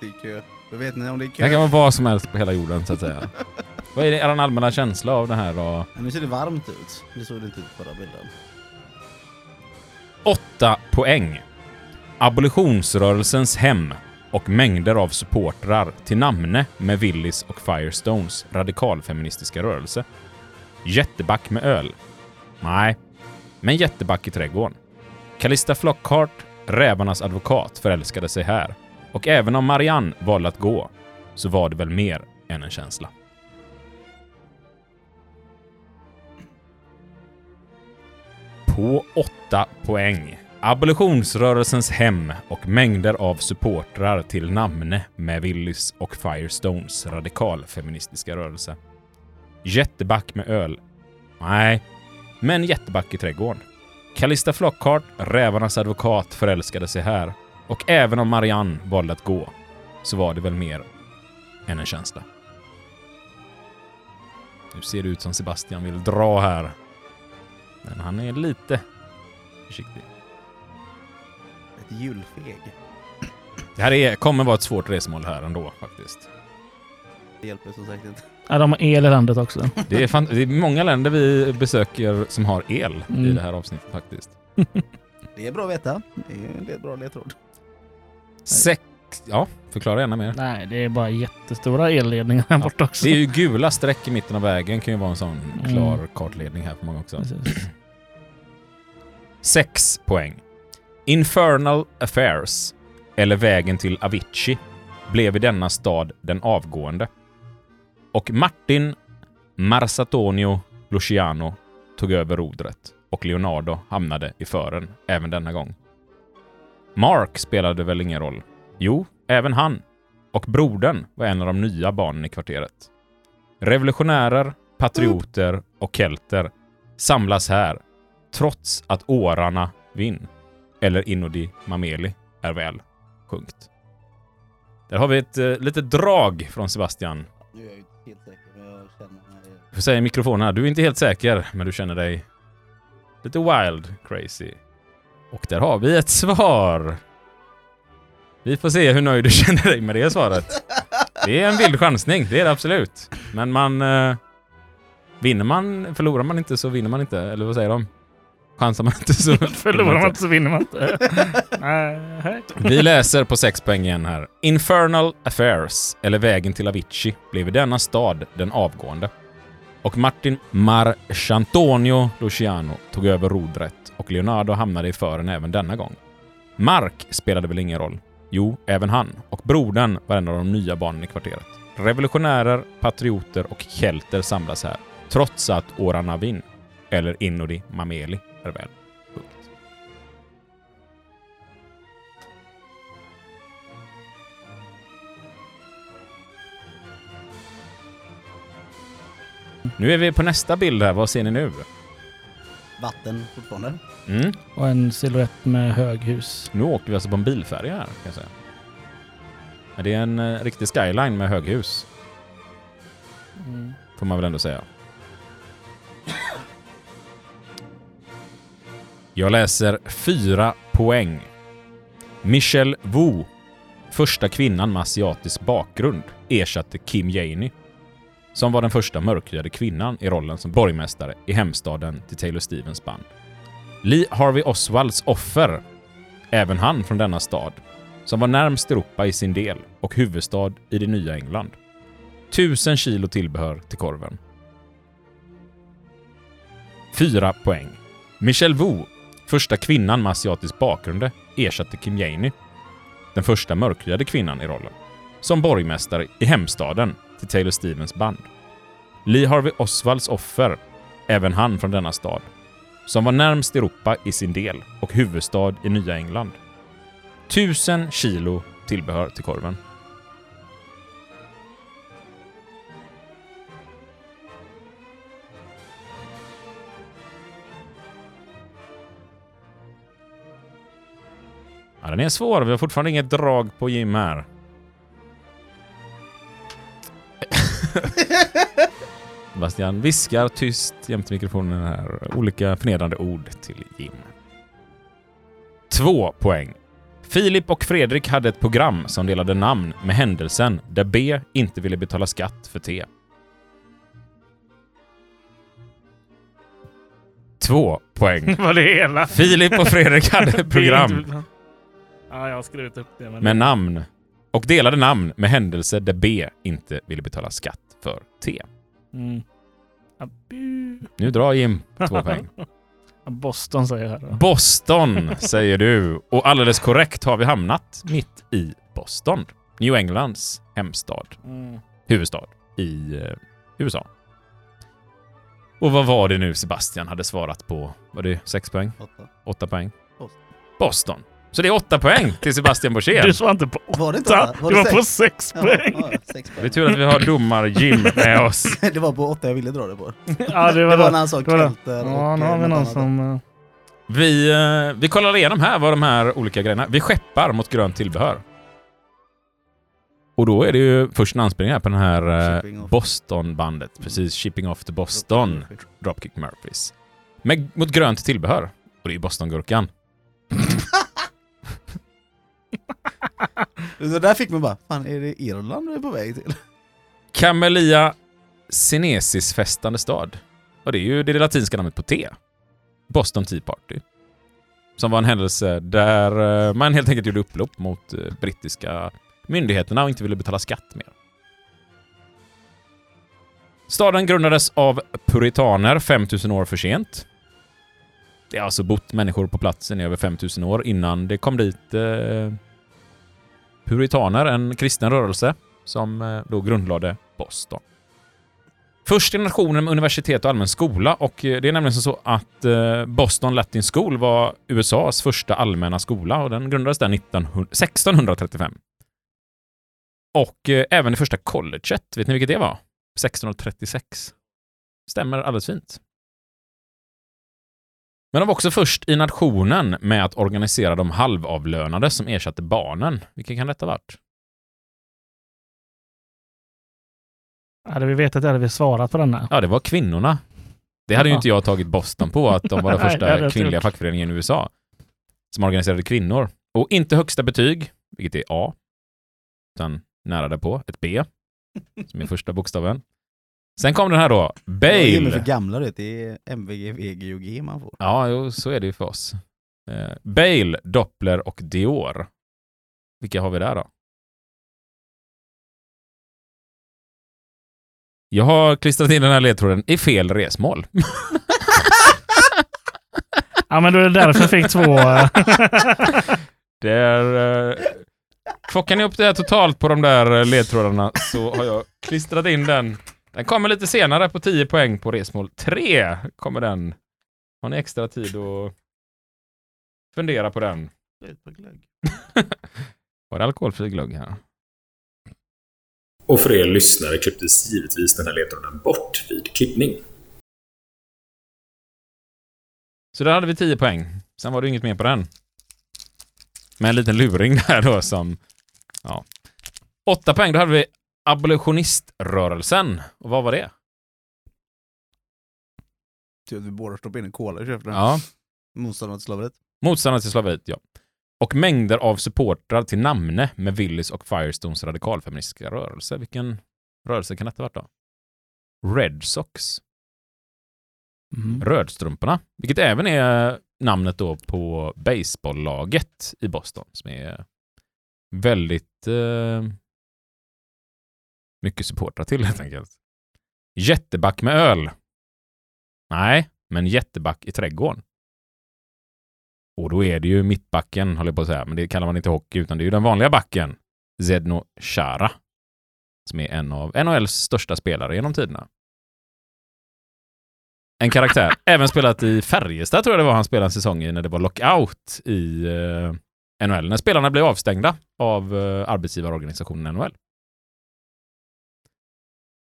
Det är kö. Då vet ni om det är Det kö. här kan vara vad som helst på hela jorden så att säga. [LAUGHS] vad är er allmänna känsla av det här då? Men nu ser det varmt ut. Det såg det inte ut på förra bilden. Åtta poäng. Abolitionsrörelsens hem och mängder av supportrar till namne med Willys och Firestones radikalfeministiska rörelse. Jätteback med öl? Nej, men jätteback i trädgården. Calista Flockhart, rävarnas advokat, förälskade sig här. Och även om Marianne valde att gå, så var det väl mer än en känsla. På 8 poäng. Abolitionsrörelsens hem och mängder av supportrar till namne med Willys och Firestones radikalfeministiska rörelse. Jätteback med öl? Nej, men jätteback i trädgården. Calista Flockhart, rävarnas advokat, förälskade sig här. Och även om Marianne valde att gå, så var det väl mer än en känsla. Nu ser det ut som Sebastian vill dra här. Men han är lite försiktig. Ett julfeg. Det här är, kommer vara ett svårt resmål här ändå faktiskt. Det hjälper som sagt inte. ja de har el i landet också. Det är, fan, det är många länder vi besöker som har el i Mm. det här avsnittet faktiskt. Det är bra att veta. Det är en bra ledtråd. Sex... Ja, förklara gärna mer. Nej, det är bara jättestora elledningar här borta också. Det är ju gula streck i mitten av vägen kan ju vara en sån Mm. klar kartledning här för många också. [CLEARS THROAT] Sex poäng. Infernal Affairs, eller Vägen till Avicii, blev i denna stad den avgående. Och Martin Marsatonio Luciano tog över rodret och Leonardo hamnade i fören även denna gång. Mark spelade väl ingen roll? Jo, även han. Och brodern var en av de nya barnen i kvarteret. Revolutionärer, patrioter och kelter samlas här trots att årarna vinn, eller Inodi Mameli, är väl sjunkt. Där har vi ett eh, litet drag från Sebastian. Nu är jag inte helt säker, men jag känner mig... Du får säga i mikrofonen här, du är inte helt säker, men du känner dig lite wild crazy. Och där har vi ett svar. Vi får se hur nöjd du [LAUGHS] känner dig med det svaret. Det är en vild chansning, det är det absolut. Men man... Eh, vinner man, förlorar man inte så vinner man inte, eller vad säger de? Chansar man inte så... [LAUGHS] Förlorar man inte så vinner man inte. [LAUGHS] Vi läser på sex poäng igen här. Infernal Affairs, eller Vägen till Avicii, blev i denna stad den avgående. Och Martin Marchantonio Luciano tog över rodret och Leonardo hamnade i fören även denna gång. Mark spelade väl ingen roll? Jo, även han. Och brodern var en av de nya barnen i kvarteret. Revolutionärer, patrioter och kelter samlas här, trots att Oran Navin, eller Inodi Mameli, är väl Punkt. Nu är vi på nästa bild här. Vad ser ni nu? Vatten fortfarande. Mm. Och en silhuett med höghus. Nu åker vi alltså på en bilfärja här, kan jag säga. Men det är en eh, riktig skyline med höghus, Mm. får man väl ändå säga. Jag läser fyra poäng. Michelle Wu, första kvinnan med asiatisk bakgrund, ersatte Kim Janey, som var den första mörkhyade kvinnan i rollen som borgmästare i hemstaden till Taylor Stevens band. Lee Harvey Oswalds offer, även han från denna stad, som var närmst Europa i sin del och huvudstad i det nya England. Tusen kilo tillbehör till korven. Fyra poäng. Michelle Wu, Första kvinnan med asiatisk bakgrund ersatte Kim Janey, den första mörkhyade kvinnan i rollen, som borgmästare i hemstaden till Taylor Stevens band. Lee Harvey Oswalds offer, även han från denna stad, som var närmst Europa i sin del och huvudstad i Nya England. Tusen kilo tillbehör till korven. Ja, den är svår. Vi har fortfarande inget drag på Jim här. [LAUGHS] Bastian viskar tyst jämte mikrofonen här olika förnedrande ord till Jim. Två poäng. Filip och Fredrik hade ett program som delade namn med händelsen där B inte ville betala skatt för T. Två poäng. [LAUGHS] Var det hela? Filip och Fredrik hade ett [LAUGHS] program Ja, jag har skrivit upp det. Men... med namn och delade namn med händelse där B inte ville betala skatt för T. Mm. Nu drar Jim två [LAUGHS] poäng. Boston säger jag här då. Boston [LAUGHS] säger du. Och alldeles korrekt har vi hamnat mitt i Boston. New Englands hemstad. Mm. Huvudstad i eh, USA. Och vad var det nu Sebastian hade svarat på? Var det sex poäng? Åtta. Åtta poäng? Boston. Boston. Så det är åtta poäng till Sebastian Borssén. Du svarade inte på Var det inte åtta. åtta? Var Du det var på sex? sex Ja, poäng. ja, sex Det är poäng. tur att vi har domar-Jim med oss. [LAUGHS] Det var på åtta jag ville dra det på. [LAUGHS] Ja, det Det var var det. när han sa var kelter Ja, och nu har vi någon som... eh, Vi, eh, vi kollar igenom här vad de här olika grejerna... Vi skeppar mot grönt tillbehör. Och då är det ju först en anspelning här på den här eh. Boston-bandet. Precis, Shipping Off to Boston. Dropkick Murphys. Med, mot grönt tillbehör. Och det är ju Bostongurkan. Det där fick man bara, fan är det Irland du är på väg till? Camellia Sinesis-festande stad. Och det är ju det latinska namnet på te. Boston Tea Party. Som var en händelse där eh, man helt enkelt gjorde upplopp mot eh, brittiska myndigheterna och inte ville betala skatt mer. Staden grundades av puritaner 5000 år för sent. Det har alltså bott människor på platsen i över 5000 år innan det kom dit eh, puritaner, en kristen rörelse, som eh, då grundlade Boston. Först i nationen med universitet och allmän skola och eh, det är nämligen så att eh, Boston Latin School var USAs första allmänna skola och den grundades där 1900 1635. Och även det första colleget, vet ni vilket det var? 1636. Stämmer alldeles fint. Men de var också först i nationen med att organisera de halvavlönade som ersatte barnen. Vilka kan detta ha varit? Hade vi vetat det hade vi svarat på denna. Ja, det var kvinnorna. Det hade ju Jaha. inte jag tagit Boston på, att de var [LAUGHS] den Nej, första inte kvinnliga fackföreningen i USA som organiserade kvinnor. Och inte högsta betyg, vilket är A, utan nära därpå, ett B, som är första bokstaven. Sen kom den här då, Det är för Bale. gamla det, det är MVG, VG och G man får. Ja, jo, så är det ju för oss. Eh, Bale, Doppler och Dior. Vilka har vi där då? Jag har klistrat in den här ledtråden i fel resmål. [LAUGHS] Ja, men då är det därför jag fick två. [LAUGHS] Det är... Eh, plockar ni upp det här totalt på de där eh, ledtrådarna så har jag klistrat in den. Den kommer lite senare på 10 poäng på resmål 3. Kommer den. Har ni extra tid att fundera på den? [LAUGHS] Var det alkoholfri glögg här? Och för er lyssnare klipptes givetvis den här ledtråden bort vid klippning. Så där hade vi 10 poäng. Sen var det inget mer på den. Med en liten luring [LAUGHS] där då som... Ja. 8 poäng, då hade vi abolitioniströrelsen. Och vad var det? Tur att vi båda stoppade in en cola i käften. Ja, Motståndare till slaveriet. motståndare till slaveriet, ja. Och mängder av supportrar till namne med Willys och Firestones radikalfeministiska rörelse. Vilken rörelse kan detta ha varit då? Red Sox. Mm. Rödstrumporna. Vilket även är namnet då på baseballlaget i Boston. Som är väldigt eh, mycket supportrar till helt enkelt. Jätteback med öl. Nej, men jätteback i trädgården. Och då är det ju mittbacken, håller jag på att säga, men det kallar man inte hockey, utan det är ju den vanliga backen, Zedno Chara, som är en av NHLs största spelare genom tiderna. En karaktär. [LAUGHS] Även spelat i Färjestad tror jag det var han spelade en säsong i när det var lockout i eh, NHL. När spelarna blev avstängda av eh, arbetsgivarorganisationen NHL.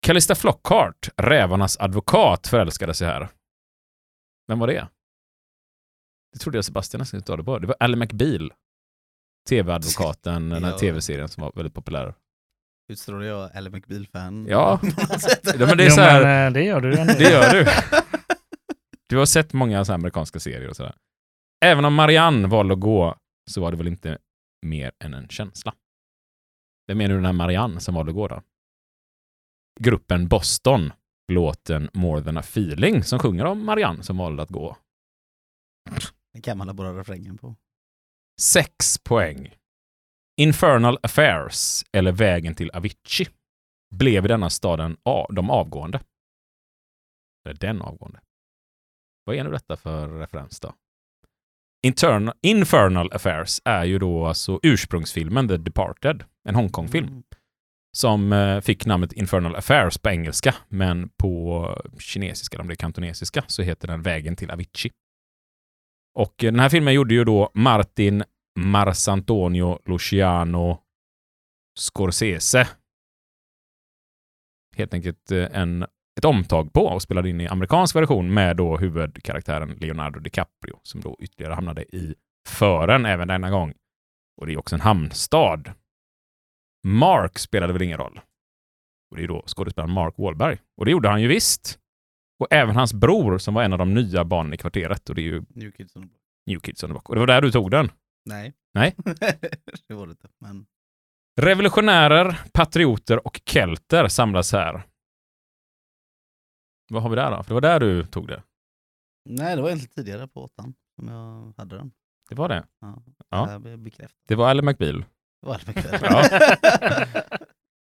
Callista Flockhart, rävarnas advokat, förälskade sig här. Vem var det? Det trodde jag Sebastian nästan skulle ta det på. Det var Ally McBeal. TV-advokaten, den här Ja. tv-serien som var väldigt populär. Utstrålar jag Ally McBeal-fan? Ja. [LAUGHS] Ja, men det är Jo, så här, men, eh, det gör du det gör du. Du har sett många så här amerikanska serier och sådär. Även om Marianne valde att gå så var det väl inte mer än en känsla. Vem är nu den här Marianne som valde att gå då? Gruppen Boston, låten More than a feeling, som sjunger om Marianne som valde att gå. Det kan man ha bara refrängen på. Sex poäng. Infernal Affairs, eller Vägen till Avicii, blev i denna staden a- de avgående. Eller den avgående. Vad är nu detta för referens då? Intern- Infernal Affairs är ju då alltså ursprungsfilmen The Departed, en Hongkong-film, Mm som eh, fick namnet Infernal Affairs på engelska, men på kinesiska, om det är kantonesiska, så heter den Vägen till Avicii. Och eh, den här filmen gjorde ju då Martin Marsantonio Luciano Scorsese. Helt enkelt eh, en, ett omtag på och spelade in i amerikansk version med då huvudkaraktären Leonardo DiCaprio som då ytterligare hamnade i fören även denna gång. Och det är också en hamnstad. Mark spelade väl ingen roll. Och det är då skådespelaren Mark Wahlberg. Och det gjorde han ju visst. Och även hans bror som var en av de nya barnen i kvarteret. Och det är ju New Kids on the Block. New Kids on the Block. Och det var där du tog den. Nej. Nej. [LAUGHS] det var det inte. Men Revolutionärer, patrioter och kelter samlas här. Vad har vi där då? För det var där du tog det. nej, det var egentligen tidigare på åttan som jag hade den. Det var det. Ja. Ja. Bekräftad. Det var Ally McBeal. Mycket Ja. [LAUGHS]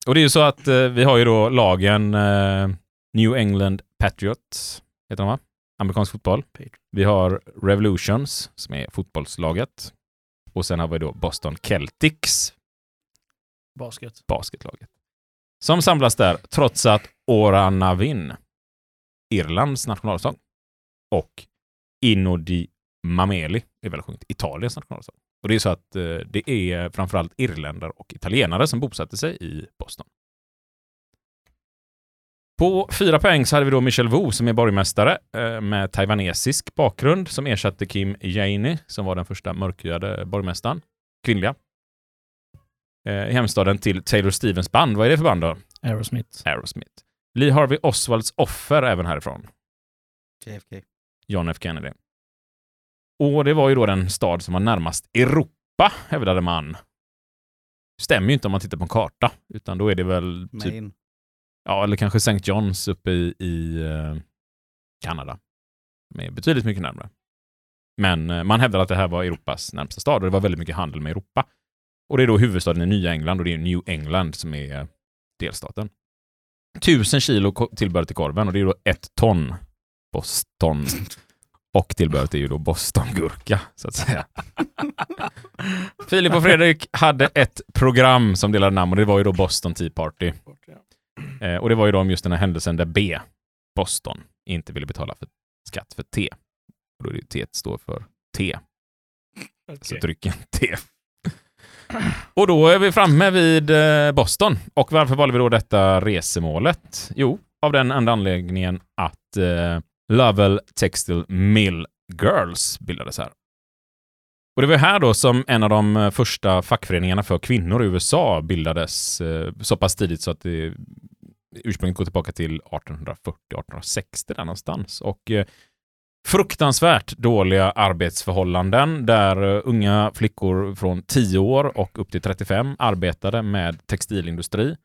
Och det är ju så att eh, vi har ju då lagen eh, New England Patriots, heter de va? Amerikansk fotboll. Vi har Revolutions, som är fotbollslaget. Och sen har vi då Boston Celtics, Basket. basketlaget. Som samlas där trots att Oranavin, Irlands nationalsång, och Inno di Mameli är väl sjungit Italiens nationalsång. Och det är så att eh, det är framförallt irländare och italienare som bosatte sig i Boston. På fyra poäng så hade vi då Michel Wu som är borgmästare eh, med taiwanesisk bakgrund som ersatte Kim Janey som var den första mörkhyade borgmästaren, kvinnliga. Eh, i hemstaden till Taylor Stevens band. Vad är det för band då? Aerosmith. Aerosmith. Lee Harvey Oswalds offer även härifrån. JFK. John F Kennedy. Och det var ju då den stad som var närmast Europa, hävdade man. Stämmer ju inte om man tittar på en karta, utan då är det väl typ, Maine. ja, eller kanske St. John's uppe i, i eh, Kanada. Är betydligt mycket närmare. Men eh, man hävdar att det här var Europas närmsta stad och det var väldigt mycket handel med Europa. Och det är då huvudstaden i Nya England och det är New England som är delstaten. Tusen kilo tillbehör till korven och det är då ett ton Boston. [LAUGHS] Och tillbehöret är ju då Bostongurka, så att säga. [LAUGHS] Filip och Fredrik hade ett program som delade namn och det var ju då Boston Tea Party. Eh, och det var ju då om just den här händelsen där B, Boston, inte ville betala för skatt för te. Och då är det ju T står för te, så drycken te. Och då är vi framme vid eh, Boston. Och varför valde vi då detta resemålet? Jo, av den enda anledningen att eh, Lovell Textile Mill Girls bildades här. Och det var här då som en av de eh, första fackföreningarna för kvinnor i USA bildades eh, så pass tidigt så att det ursprunget går tillbaka till 1840-1860 där någonstans. Och eh, fruktansvärt dåliga arbetsförhållanden där unga flickor från 10 år och upp till 35 arbetade med textilindustri.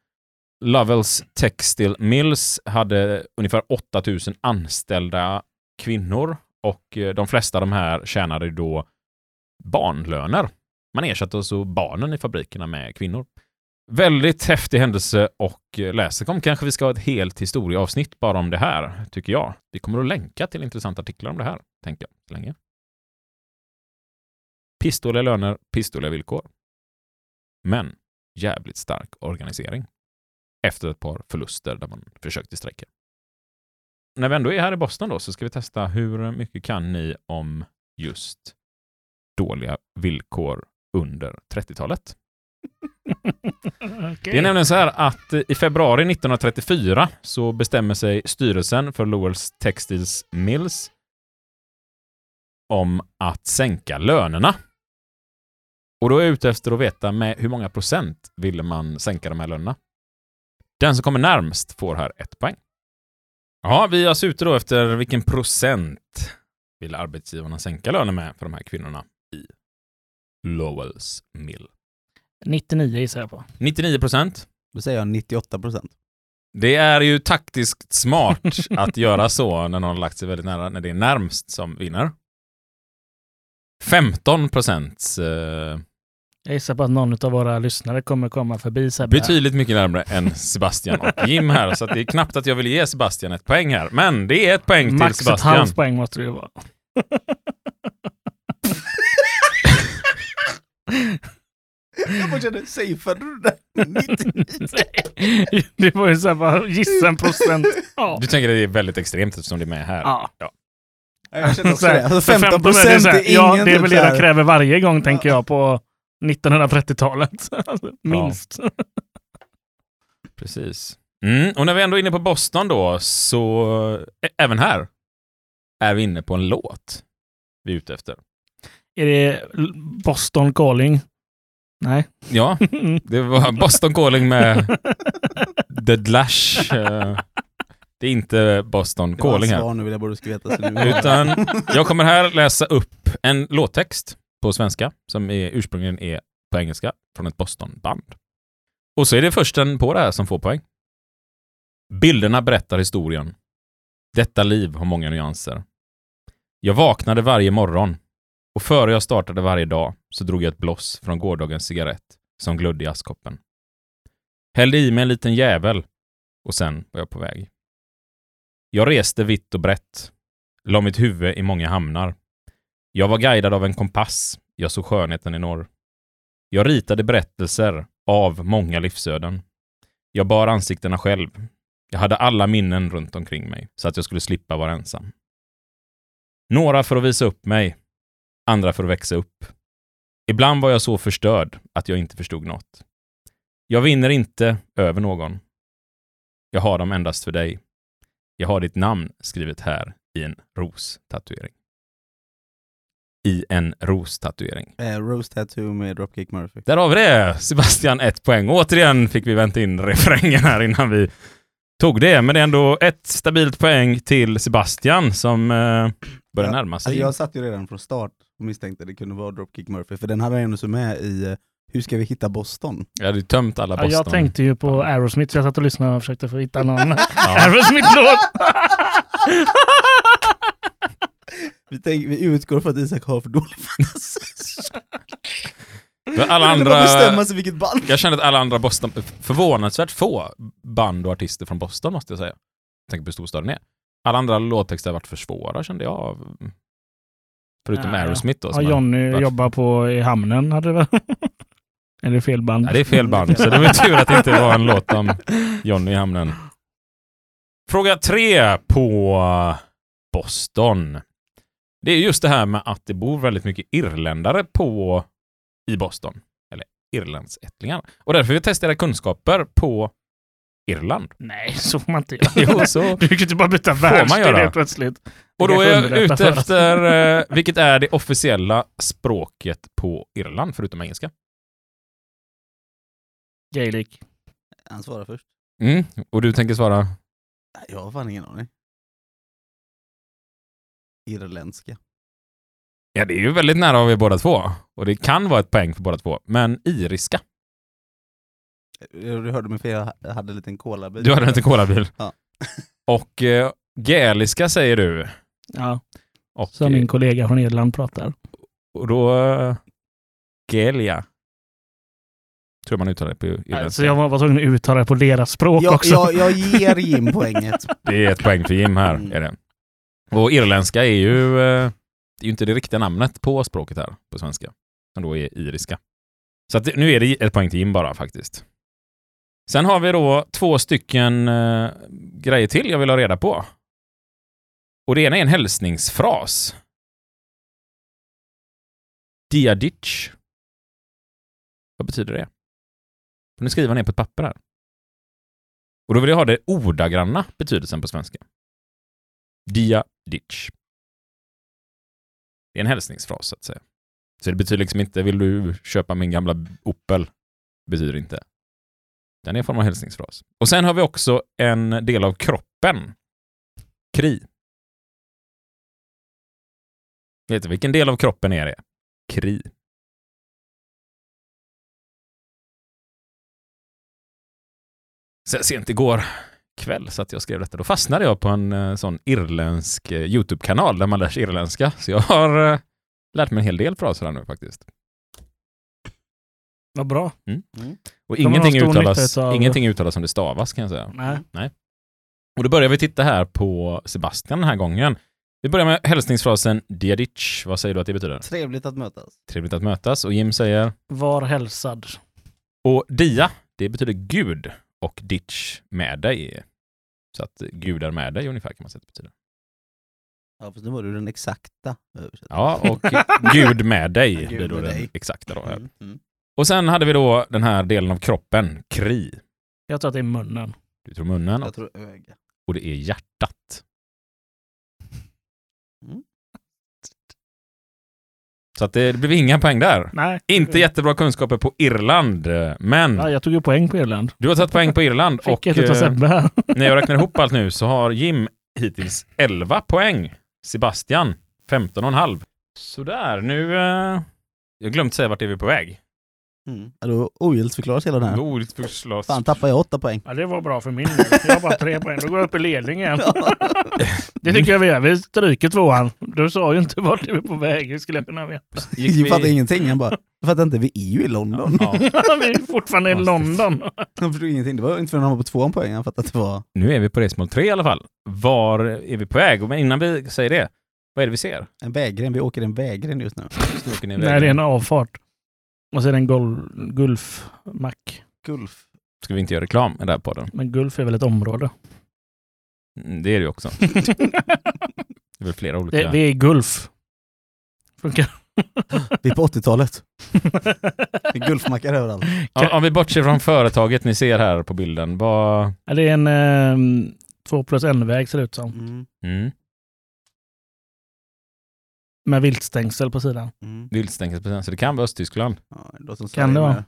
Lovells Textile Mills hade ungefär 8000 anställda kvinnor och eh, de flesta av de här tjänade då barnlöner. Man ersatte alltså barnen i fabrikerna med kvinnor. Väldigt häftig händelse och eh, läsekom kanske vi ska ha ett helt historieavsnitt bara om det här, tycker jag. Vi kommer att länka till intressanta artiklar om det här, tänker jag, länge. Pissdåliga löner, pissdåliga villkor. Men jävligt stark organisering. Efter ett par förluster där man försökte sträcka. När vi ändå är här i Boston då så ska vi testa hur mycket kan ni om just dåliga villkor under 30-talet? [LAUGHS] Det är nämligen så här att i februari 1934 så bestämmer sig styrelsen för Lowells Textiles Mills om att sänka lönerna. Och då är jag ute efter att veta med hur många procent ville man sänka de här lönerna. Den som kommer närmst får här ett poäng. Ja, vi är alltså ute då efter vilken procent vill arbetsgivarna sänka lönen med för de här kvinnorna i Lowells Mill. 99 gissar jag på. 99 procent. Då säger jag 98 procent. Det är ju taktiskt smart [LAUGHS] att göra så när någon har lagt sig väldigt nära, när det är närmst som vinner. 15 procent. Jag gissar på att någon av våra lyssnare kommer komma förbi Sebbe. betydligt mycket närmare än Sebastian och Jim här, så att det är knappt att jag vill ge Sebastian ett poäng här. Men det är ett poäng till Max ett Sebastian. halvt poäng måste det ju vara. Jag bara känner, safeade du det där? 99? det var ju såhär bara gissa en procent. Ja. Du tänker att det är väldigt extremt eftersom det är med här? ja. Jag känner också det. Alltså för 15 är procent här, är ingen Ja, det är väl det jag kräver varje gång, tänker jag, på 1930-talet. [LAUGHS] Alltså, Minst. Precis. Mm, och när vi ändå är inne på Boston då, så ä- även här är vi inne på en låt vi är ute efter. Är det Boston Calling? Nej. Ja, [LAUGHS] det var Boston Calling med [LAUGHS] The Dlash. eh, Det är inte Boston Det var Calling här. nu vill jag ska veta. Så nu Utan jag kommer här läsa upp en låttext på svenska som är, ursprungligen är på engelska från ett Boston-band. Och så är det försten på det här som får poäng. Bilderna berättar historien. Detta liv har många nyanser. Jag vaknade varje morgon och före jag startade varje dag så drog jag ett bloss från gårdagens cigarett som glödde i askkoppen. Hällde i mig en liten jävel och sen var jag på väg. Jag reste vitt och brett, la mitt huvud i många hamnar. Jag var guidad av en kompass, jag såg skönheten i norr. Jag ritade berättelser av många livsöden. Jag bar ansiktena själv. Jag hade alla minnen runt omkring mig, så att jag skulle slippa vara ensam. Några för att visa upp mig, andra för att växa upp. Ibland var jag så förstörd att jag inte förstod något. Jag vinner inte över någon. Jag har dem endast för dig. Jag har ditt namn skrivet här i en ros-tatuering. I en ros-tatuering. Eh, Rose Tattoo med Dropkick Murphy. Där har vi det! Sebastian, ett poäng. Återigen fick vi vänta in refrängen här innan vi tog det. Men det är ändå ett stabilt poäng till Sebastian som eh, börjar Ja, närma sig. Alltså jag satt ju redan från start och misstänkte det kunde vara Dropkick Murphy, för den hade jag ändå så med i eh, Hur ska vi hitta Boston? Jag hade ju tömt alla Ja, Boston. jag tänkte ju på Aerosmith, så jag satt och lyssnade och försökte få hitta någon [LAUGHS] Ja. Aerosmith-låt. [LAUGHS] Vi, tänk, vi utgår från att Isak har för dålig fantasi. För alla andra... bestämma sig vilket band. Jag kände att alla andra Boston, förvånansvärt få band och artister från Boston måste jag säga. Jag tänker på hur stor staden är. Alla andra låttexter har varit för svåra kände jag. Förutom Ja, ja. Aerosmith då. Ja, Johnny varit- jobbar på i hamnen, hade det väl? [LAUGHS] Eller fel band? Nej, det är fel band, så det var tur att det inte var en låt om Johnny i hamnen. Fråga tre på Boston. Det är just det här med att det bor väldigt mycket irländare på i Boston. Eller irlandsättlingar. Och därför vill jag testa era kunskaper på Irland. Nej, [LAUGHS] så får man inte göra. Jo, så. [LAUGHS] Du kan inte bara byta Får man världsdel helt plötsligt. Och då är jag ute efter eh, [LAUGHS] vilket är det officiella språket på Irland, förutom engelska. Gaelic. Han svarar först. Mm. Och du tänker svara? Jag har fan ingen aning. Irländska. Ja, det är ju väldigt nära av er båda två. Och det kan vara ett poäng för båda två. Men iriska. Du hörde mig fel, jag hade en liten colabil. Du hade en liten colabil. Ja. [LAUGHS] Och eh, gaeliska säger du. Ja, Och, som min kollega från Irland pratar. och då... Eh, Gelia. Tror man uttalar det på irländska. Så jag var, var tvungen att uttala det på deras språk Jag, också. jag, jag ger Jim poänget. [LAUGHS] Det är ett poäng för Jim här. Mm. Är det. Och irländska är ju... Eh, det är ju inte det riktiga namnet på språket här, på svenska. som då är iriska. Så att nu är det ett poäng till Jim bara faktiskt. Sen har vi då två stycken eh, grejer till jag vill ha reda på. Och det ena är en hälsningsfras. Diaditch. Vad betyder det? Får ni skriva ner på ett papper här. Och då vill jag ha det ordagranna betydelsen på svenska. Dia Ditch. Det är en hälsningsfras så att säga. Så det betyder liksom inte vill du köpa min gamla Opel? Betyder inte. Den är en form av hälsningsfras. Och sen har vi också en del av kroppen. Kri. Vet du vilken del av kroppen är det? Kri. Sen sent igår kväll så att jag skrev detta. Då fastnade jag på en eh, sån irländsk eh, YouTube-kanal där man lär sig irländska. Så jag har eh, lärt mig en hel del fraser här nu faktiskt. Vad bra. Och De har ingenting uttalas, utav- ingenting uttalas som det stavas kan jag säga. Nej. Och då börjar vi titta här på Sebastian den här gången. Vi börjar med hälsningsfrasen Diaditch. Vad säger du att det betyder? Trevligt att mötas. Trevligt att mötas. Och Jim säger? Var hälsad. Och dia, det betyder Gud. Och ditch, med dig. Så att Gud är med dig ungefär kan man säga att det betyder. Ja, fast nu var det den exakta översättningen. Ja, och [LAUGHS] Gud med dig Gud blir då den dig. exakta. Då. Mm, mm. Och sen hade vi då den här delen av kroppen, kri. Jag tror att det är munnen. Du tror munnen Jag tror öga. och det är hjärtat. Så att det, blev inga poäng där. Nej. Inte jättebra kunskaper på Irland, men Ja, jag tog ju poäng på Irland. du har tagit poäng på Irland Fick och ett eh, Sebbe här. [LAUGHS] när jag räknar ihop allt nu så har Jim hittills 11 poäng. Sebastian 15,5. Sådär, nu... Eh, jag har glömt säga vart är vi på väg. Mm. Ja, Då ogiltigförklaras hela den här. Ordet förslås. Fan, tappar jag åtta poäng. Ja, det var bra för min del. Jag har bara tre poäng. Då går jag upp i ledning igen. Det tycker jag vi gör. Vi stryker tvåan. Du sa ju inte vart vi är på väg. Hur skulle jag kunna veta? Gick [LAUGHS] Jag vi- fattar ingenting. Han bara, jag fattar inte, vi är ju i London. Ja. [LAUGHS] vi är fortfarande i London. Han förstod ingenting. Det var inte förrän han var på tvåan poäng han fattade att det var... Nu är vi på resmål 3 i alla fall. Var är vi på väg? Men innan vi säger det, vad är det vi ser? En vägren. Vi åker en vägren just nu. Nej, det är en avfart. Och så är det en gol- Gulfmack. Gulf. Ska vi inte göra reklam i den här podden? Men Gulf är väl ett område? Mm, Det är det ju också. [LAUGHS] Det är väl flera olika... Det, vi är i Gulf. Funkar. Vi är på 80-talet. [LAUGHS] Det är gulfmackar överallt. Ja, om vi bortser från företaget ni ser här på bilden, vad... Ja, det är en eh, två plus en-väg ser det ut som. Mm. Mm. Med viltstängsel på sidan. Mm. Viltstängsel, så det kan vara Östtyskland. Ja, det låter som Kan det vara? med.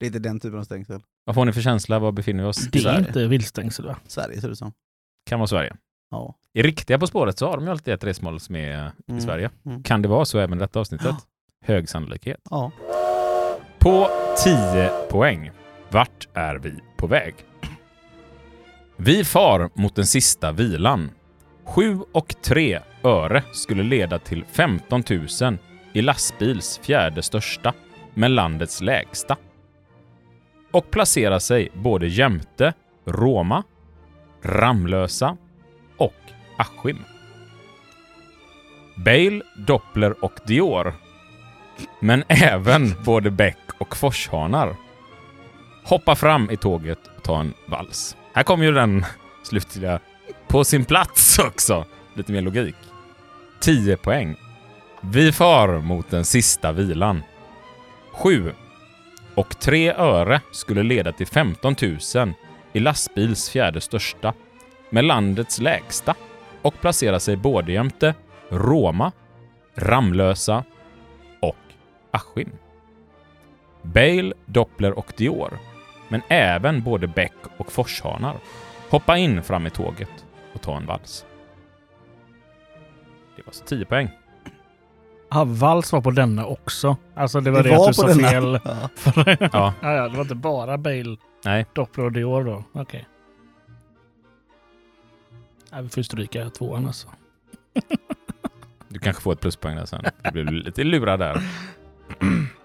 Det är inte den typen av stängsel. Vad får ni för känsla? Var befinner vi oss? Det är Sverige. inte viltstängsel va? Sverige ser det ut som. Kan vara Sverige. Ja. I riktiga På spåret så har de ju alltid ett resmål som är i Mm. Sverige. Mm. Kan det vara så även i detta avsnittet? Ja. Hög sannolikhet. Ja. På 10 poäng. Vart är vi på väg? Vi far mot den sista vilan. 7 och 3 öre skulle leda till 15 000 i lastbils fjärde största, men landets lägsta. Och placera sig både jämte Roma, Ramlösa och Askim. Bale, Doppler och Dior men även både bäck och forshanar. Hoppa fram i tåget och ta en vals. Här kommer ju den slutliga på sin plats också. Lite mer logik. 10 poäng. Vi far mot den sista vilan. 7 och 3 öre skulle leda till 15 000 i lastbils fjärde största med landets lägsta och placera sig både jämte Roma, Ramlösa och Askim. Bale, Doppler och Dior, men även både bäck och forshanar. Hoppa in fram i tåget och ta en vals. Det var så 10 poäng. Ja, vals var på denna också. Alltså det var det, Det var att du på sa denna. fel. [LAUGHS] Ja. Ja. ja, det var inte bara Bale, Nej, Doppler och Dior då. Okej. Ja, vi får stryka tvåan alltså. [LAUGHS] du kanske får ett pluspoäng där sen. Du blev lite lurad där. [CLEARS THROAT]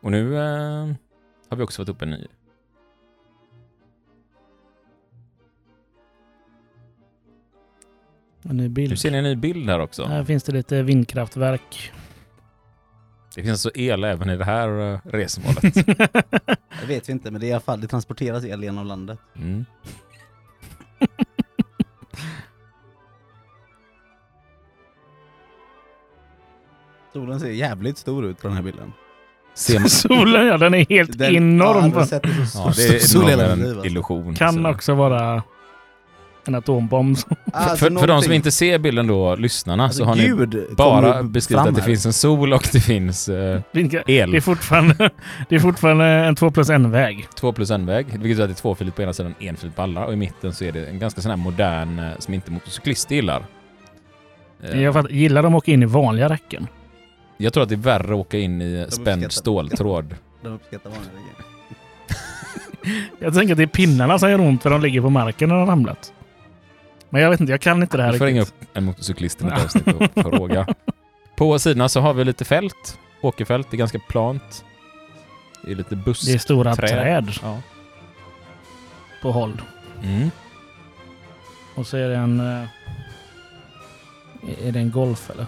Och nu eh, har vi också fått upp en ny. En ny Nu bild. ser ni en ny bild här också. Här finns det lite vindkraftverk. Det finns alltså el även i det här eh, resmålet. [LAUGHS] Det vet vi inte, men det är i alla fall, det transporteras el genom landet. Mm. [LAUGHS] Solen ser jävligt stor ut på den här bilden. Ser man... [LAUGHS] Solen ja, den är helt Den, enorm. du det så Ja, det är nog en alltså. illusion. kan så. också vara en atombomb. [LAUGHS] Alltså, för, för de som någonting- inte ser bilden då, lyssnarna, Alltså, så har ni bara beskrivit att det finns en sol och det finns eh, el. Det är fortfarande, det är fortfarande en 2 plus en väg Två plus en väg, vilket betyder att det är tvåfiligt på ena sidan, enfiligt på alla. Och i mitten så är det en ganska sån här modern, eh, som inte motorcyklister gillar. Eh, Jag fattar, gillar de att åka in i vanliga räcken? jag tror att det är värre att åka in i spänd ståltråd. [LAUGHS] De uppskattar vanliga grejer. [LAUGHS] Jag tänker att det är pinnarna som gör ont för de ligger på marken när de har ramlat. Men jag vet inte, jag kan inte det här Vi får ringa upp en motorcyklist i något avsnitt och [LAUGHS] fråga. På sidorna så har vi lite fält, åkerfält, det är ganska plant. Det är lite busk. Det är stora träd. träd Ja. på håll. Mm. Och så är det en... eh, Är det en golf eller?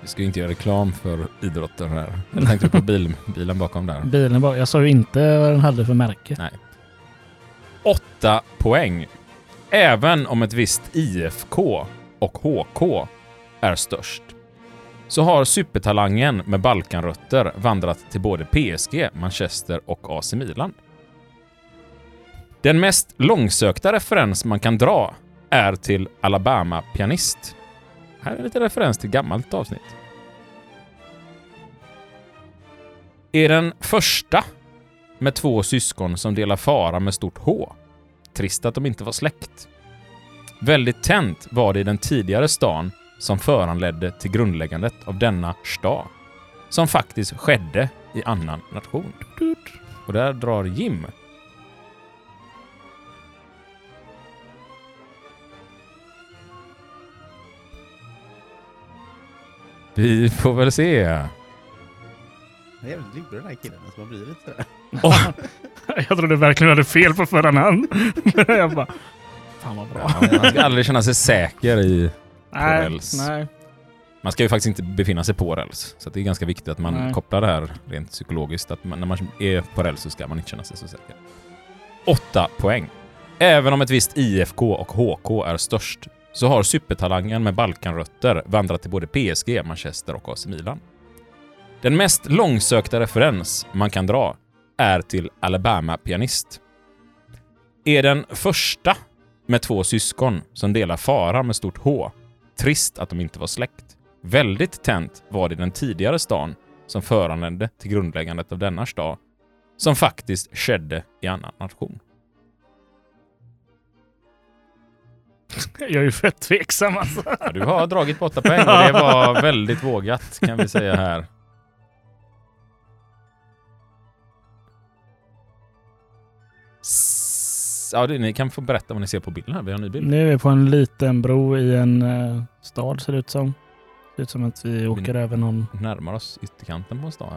Vi ska ju inte göra reklam för idrotten här. Jag tänkte på bil, [LAUGHS] bilen bakom där. Bilen bara, jag sa ju inte vad den hade för märke. Åtta poäng. Även om ett visst IFK och HK är störst, så har supertalangen med Balkanrötter vandrat till både PSG, Manchester och AC Milan. Den mest långsökta referens man kan dra är till Alabama-pianist. Här är lite referens till gammalt avsnitt. Är den första med två syskon som delar fara med stort H. Trist att de inte var släkt. Väldigt tänt var det i den tidigare stan som föranledde till grundläggandet av denna stad, som faktiskt skedde i annan nation. Och där drar Jim. Vi får väl se. Jag är jävligt lurig den här killen alltså man blir lite sådär. Åh, [LAUGHS] Jag trodde verkligen du hade fel på förra namn. [LAUGHS] jag bara, fan vad bra. man ska aldrig känna sig säker i nej, räls. nej. Man ska ju faktiskt inte befinna sig på räls. Så det är ganska viktigt att man Nej. kopplar det här rent psykologiskt. Att man, när man är på räls så ska man inte känna sig så säker. Åtta poäng. Även om ett visst IFK och HK är störst, så har supertalangen med Balkanrötter vandrat till både PSG, Manchester och AC Milan. Den mest långsökta referens man kan dra är till Alabama-pianist. Är den första med två syskon som delar fara med stort H. Trist att de inte var släkt. Väldigt tänt var det den tidigare stan som föranledde till grundläggandet av denna stad, som faktiskt skedde i annan nation. [LAUGHS] Jag är ju fett tveksam alltså. Ja, du har dragit på åtta poäng och det var [LAUGHS] väldigt vågat kan vi säga här. Ja, det, ni kan få berätta vad ni ser på bilden här. Vi har en ny bild. Nu är vi på en liten bro i en eh, stad ser det ut som. Ser ut som att vi åker över någon... Närmar oss ytterkanten på en stad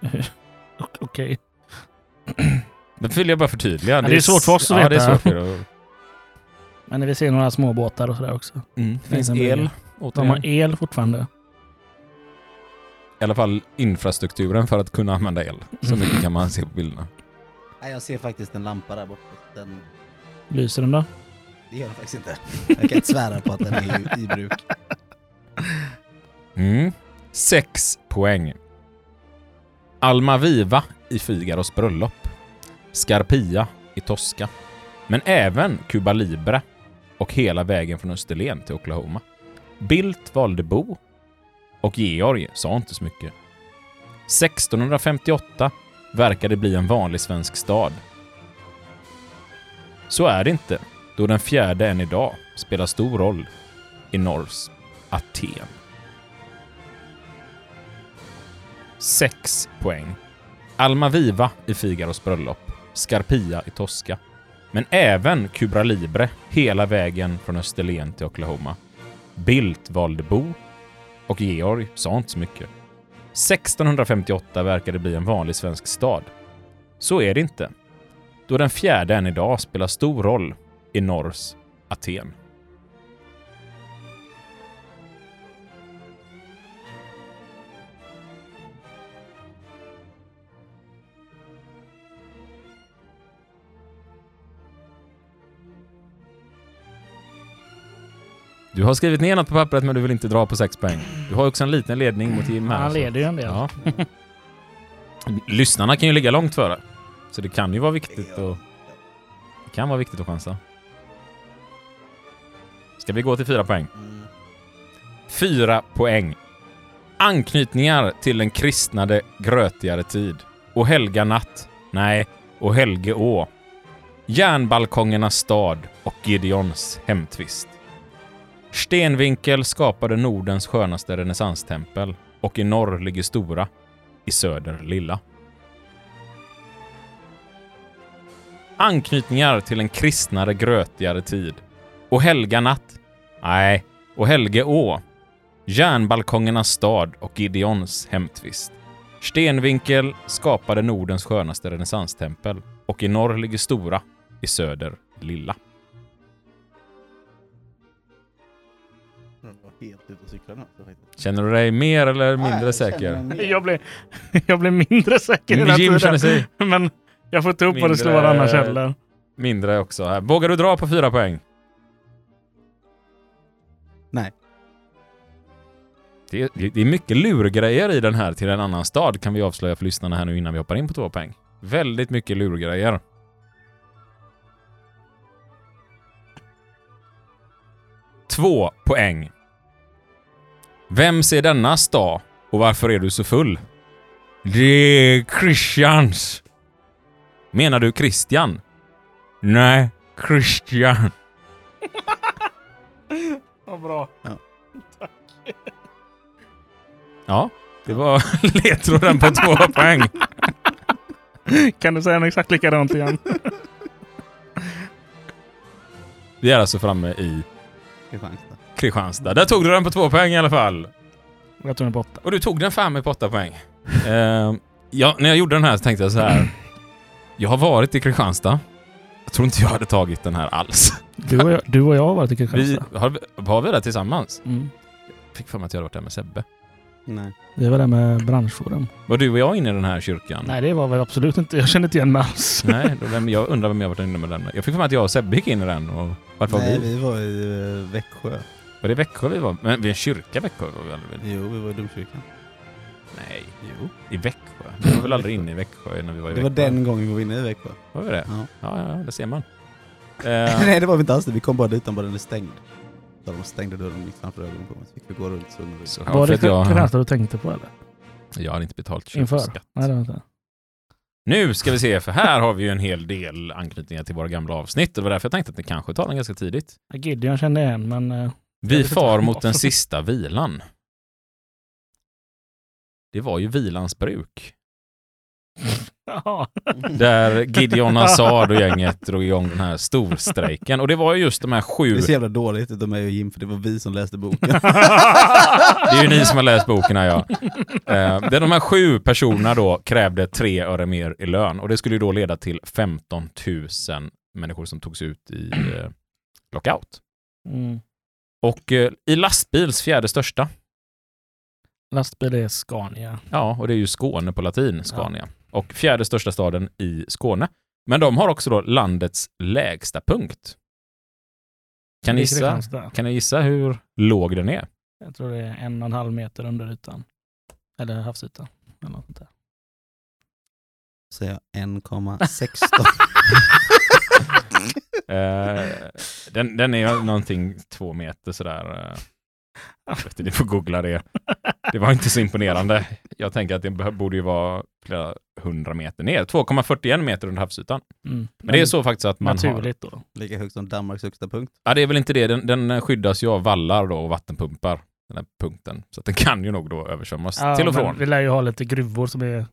här. [LAUGHS] Ok- Okej. [CLEARS THROAT] Det vill jag bara förtydliga. det är svårt för oss att ja, det är veta. svårt för er att... Men vi ser några små båtar och sådär också. Mm. Det finns en el. brygga. De Återigen. har el fortfarande. I alla fall infrastrukturen för att kunna använda el. Så mycket kan man se på bilderna. Nej, jag ser faktiskt en lampa där borta. Den, Lyser den då? det gör den faktiskt inte. Jag kan inte svära på att den är i, i bruk. Mm. Sex poäng. Almaviva i Figaros bröllop. Scarpia i Tosca. Men även Cuba Libre och hela vägen från Österlen till Oklahoma. Bildt valde Bo och Georg sa inte så mycket. 1658 verkade bli en vanlig svensk stad. Så är det inte, då den fjärde än idag spelar stor roll i Norrs Aten. 6 poäng. Almaviva i Figaros bröllop. Scarpia i Tosca. Men även Cuba Libre hela vägen från Österlen till Oklahoma. Bildt valde Bo och Georg sa inte så mycket. 1658 verkade bli en vanlig svensk stad. Så är det inte. Då den fjärde än idag spelar stor roll i Norrs Aten. Du har skrivit ner något på pappret men du vill inte dra på sex poäng. Du har också en liten ledning mot Jim här. Han leder ju en del. Ja. Lyssnarna kan ju ligga långt före. Så det kan ju vara viktigt att... Det kan vara viktigt att chansa. Ska vi gå till fyra poäng? Fyra poäng. Anknytningar till en kristnade, grötigare tid. Och helga natt. Nej, och Helge Å. Järnbalkongernas stad och Gideons hemtvist. Stenvinkel skapade Nordens skönaste renässanstempel och i norr ligger Stora, i söder Lilla. Anknytningar till en kristnare, grötigare tid. Och helga natt. Nej, och Helge Å. Järnbalkongernas stad och Gideons hemtvist. Stenvinkel skapade Nordens skönaste renässanstempel och i norr ligger Stora, i söder Lilla. Helt ute och cyklade. Känner du dig mer eller mindre Nej, jag säker? mer. Jag blir, [LAUGHS] jag blir mindre säker hela Jim känner sig [LAUGHS] Men jag får inte upp vad det Mindre- står annars heller. mindre också. här. Vågar du dra på fyra poäng? Nej. Det är, det är mycket lurgrejer i den här till en annan stad kan vi avslöja för lyssnarna här nu innan vi hoppar in på två poäng. Väldigt mycket lurgrejer. Två poäng. Vem ser denna stad och varför är du så full? Det är Christians. Menar du Christian? Nej, Christian. [LAUGHS] Vad bra. Ja, det var [LAUGHS] ledtråden på två [LAUGHS] poäng. Kan du säga något exakt likadant igen? Vi är alltså framme i Kristianstad. Kristianstad. Där tog du den på två poäng i alla fall. Jag tog en på åtta. Och du tog den fan med på åtta poäng. [LAUGHS] Eh, ja, när jag gjorde den här så tänkte jag så här. Jag har varit i Kristianstad. Jag tror inte jag hade tagit den här alls. Du och jag, du och jag har varit i Vi, Kristianstad. har, var vi där tillsammans? Mm. Fick för mig att jag hade varit där med Sebbe. Nej. Vi var där med branschforum. Var du och jag inne i den här kyrkan? Nej, det var väl absolut inte. Jag kände inte igen mig alls. Nej, då, [LAUGHS] vem, jag undrar vem jag varit inne med den. Jag fick för mig att jag och Sebbe gick in i den. Och varför var Nej, vi? vi var i eh, Växjö. Var det Växjö vi var? Men vid en kyrka i Växjö var vi aldrig vid? Jo, vi var i domkyrkan. Nej, Jo. i Växjö. Vi var väl aldrig inne i Växjö när vi var i Det var Växjö? den gången vi var inne i Växjö. Var vi det? Ja. Ja, ja, det ser man. [LAUGHS] Eh, Nej, det var vi inte alls det. Vi kom bara dit, den bara den är stängd. Så de stängde dörren mitt framför ögonen på mig. Så fick vi gå runt så så, var för det att jag, Kristianstad du tänkte på eller? jag hade inte betalt Inför? kyrkoskatt. Nej, det var inte. Nu ska vi se, för här har vi ju en hel del anknytningar till våra gamla avsnitt. Det var därför jag tänkte att ni kanske tar den ganska tidigt. Gideon kände jag igen, men... eh, Vi far mot den sista vilan. Det var ju vilans bruk. Ja. Där Gideon Hazard och gänget drog igång den här storstrejken. Och det var ju just de här Det sju... är så jävla dåligt utav mig och Jim, för det var vi som läste boken. Det är ju ni som har läst boken här, ja. Eh, de här sju personerna då krävde tre öre mer i lön. Och det skulle ju då leda till 15 000 människor som togs ut i eh, lockout. Mm. Och eh, i lastbils fjärde största, Lastbil är Scania. ja, och det är ju Skåne på latin, Scania. Och fjärde största staden i Skåne. Men de har också då landets lägsta punkt. Kan ni gissa, kan ni gissa hur låg den är? Jag tror det är en och en halv meter under ytan. Eller havsytan. Eller något sånt där. Så jag 1,16. [LAUGHS] [LAUGHS] [LAUGHS] Eh, den, den är någonting två meter sådär. eh. Inte, ni får googla det. Det var inte så imponerande. Jag tänker att det borde ju vara flera hundra meter ner. 2,41 meter under havsytan. Mm. Men det är så faktiskt att man har... Naturligt då. Lika högt som Danmarks högsta punkt. Ja, det är väl inte det. Den, den skyddas ju av vallar då och vattenpumpar. Den här punkten. Så att den kan ju nog då översvämmas Ja, till och från. Vi lär ju ha lite gruvor som är...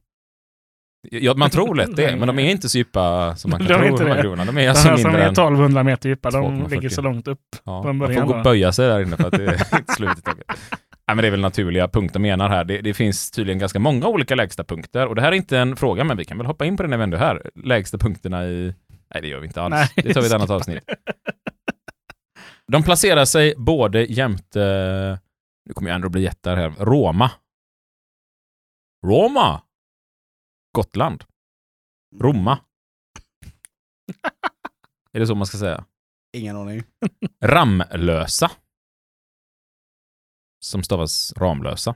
Ja, man tror lätt det, men de är inte så djupa som man [LAUGHS] kan De tro. inte De här det. gruvorna. De är De alltså här som mindre är än... 1200 meter djupa, de 2,40. ligger så långt upp. Ja, från man får gå böja sig där inne för att det är [LAUGHS] inte slut i taget. Nej, men det är väl naturliga punkter menar här. Det, det finns tydligen ganska många olika lägsta punkter och det här är inte en fråga, men vi kan väl hoppa in på det när vi ändå är här. Lägsta punkterna i... Nej, det gör vi inte alls. Nej, det tar vi i ett annat avsnitt. De placerar sig både jämte... Nu kommer jag ändå bli jättar här. Roma. Roma! Gotland. Roma. [LAUGHS] är det så man ska säga? Ingen aning. Ramlösa. som stavas Ramlösa,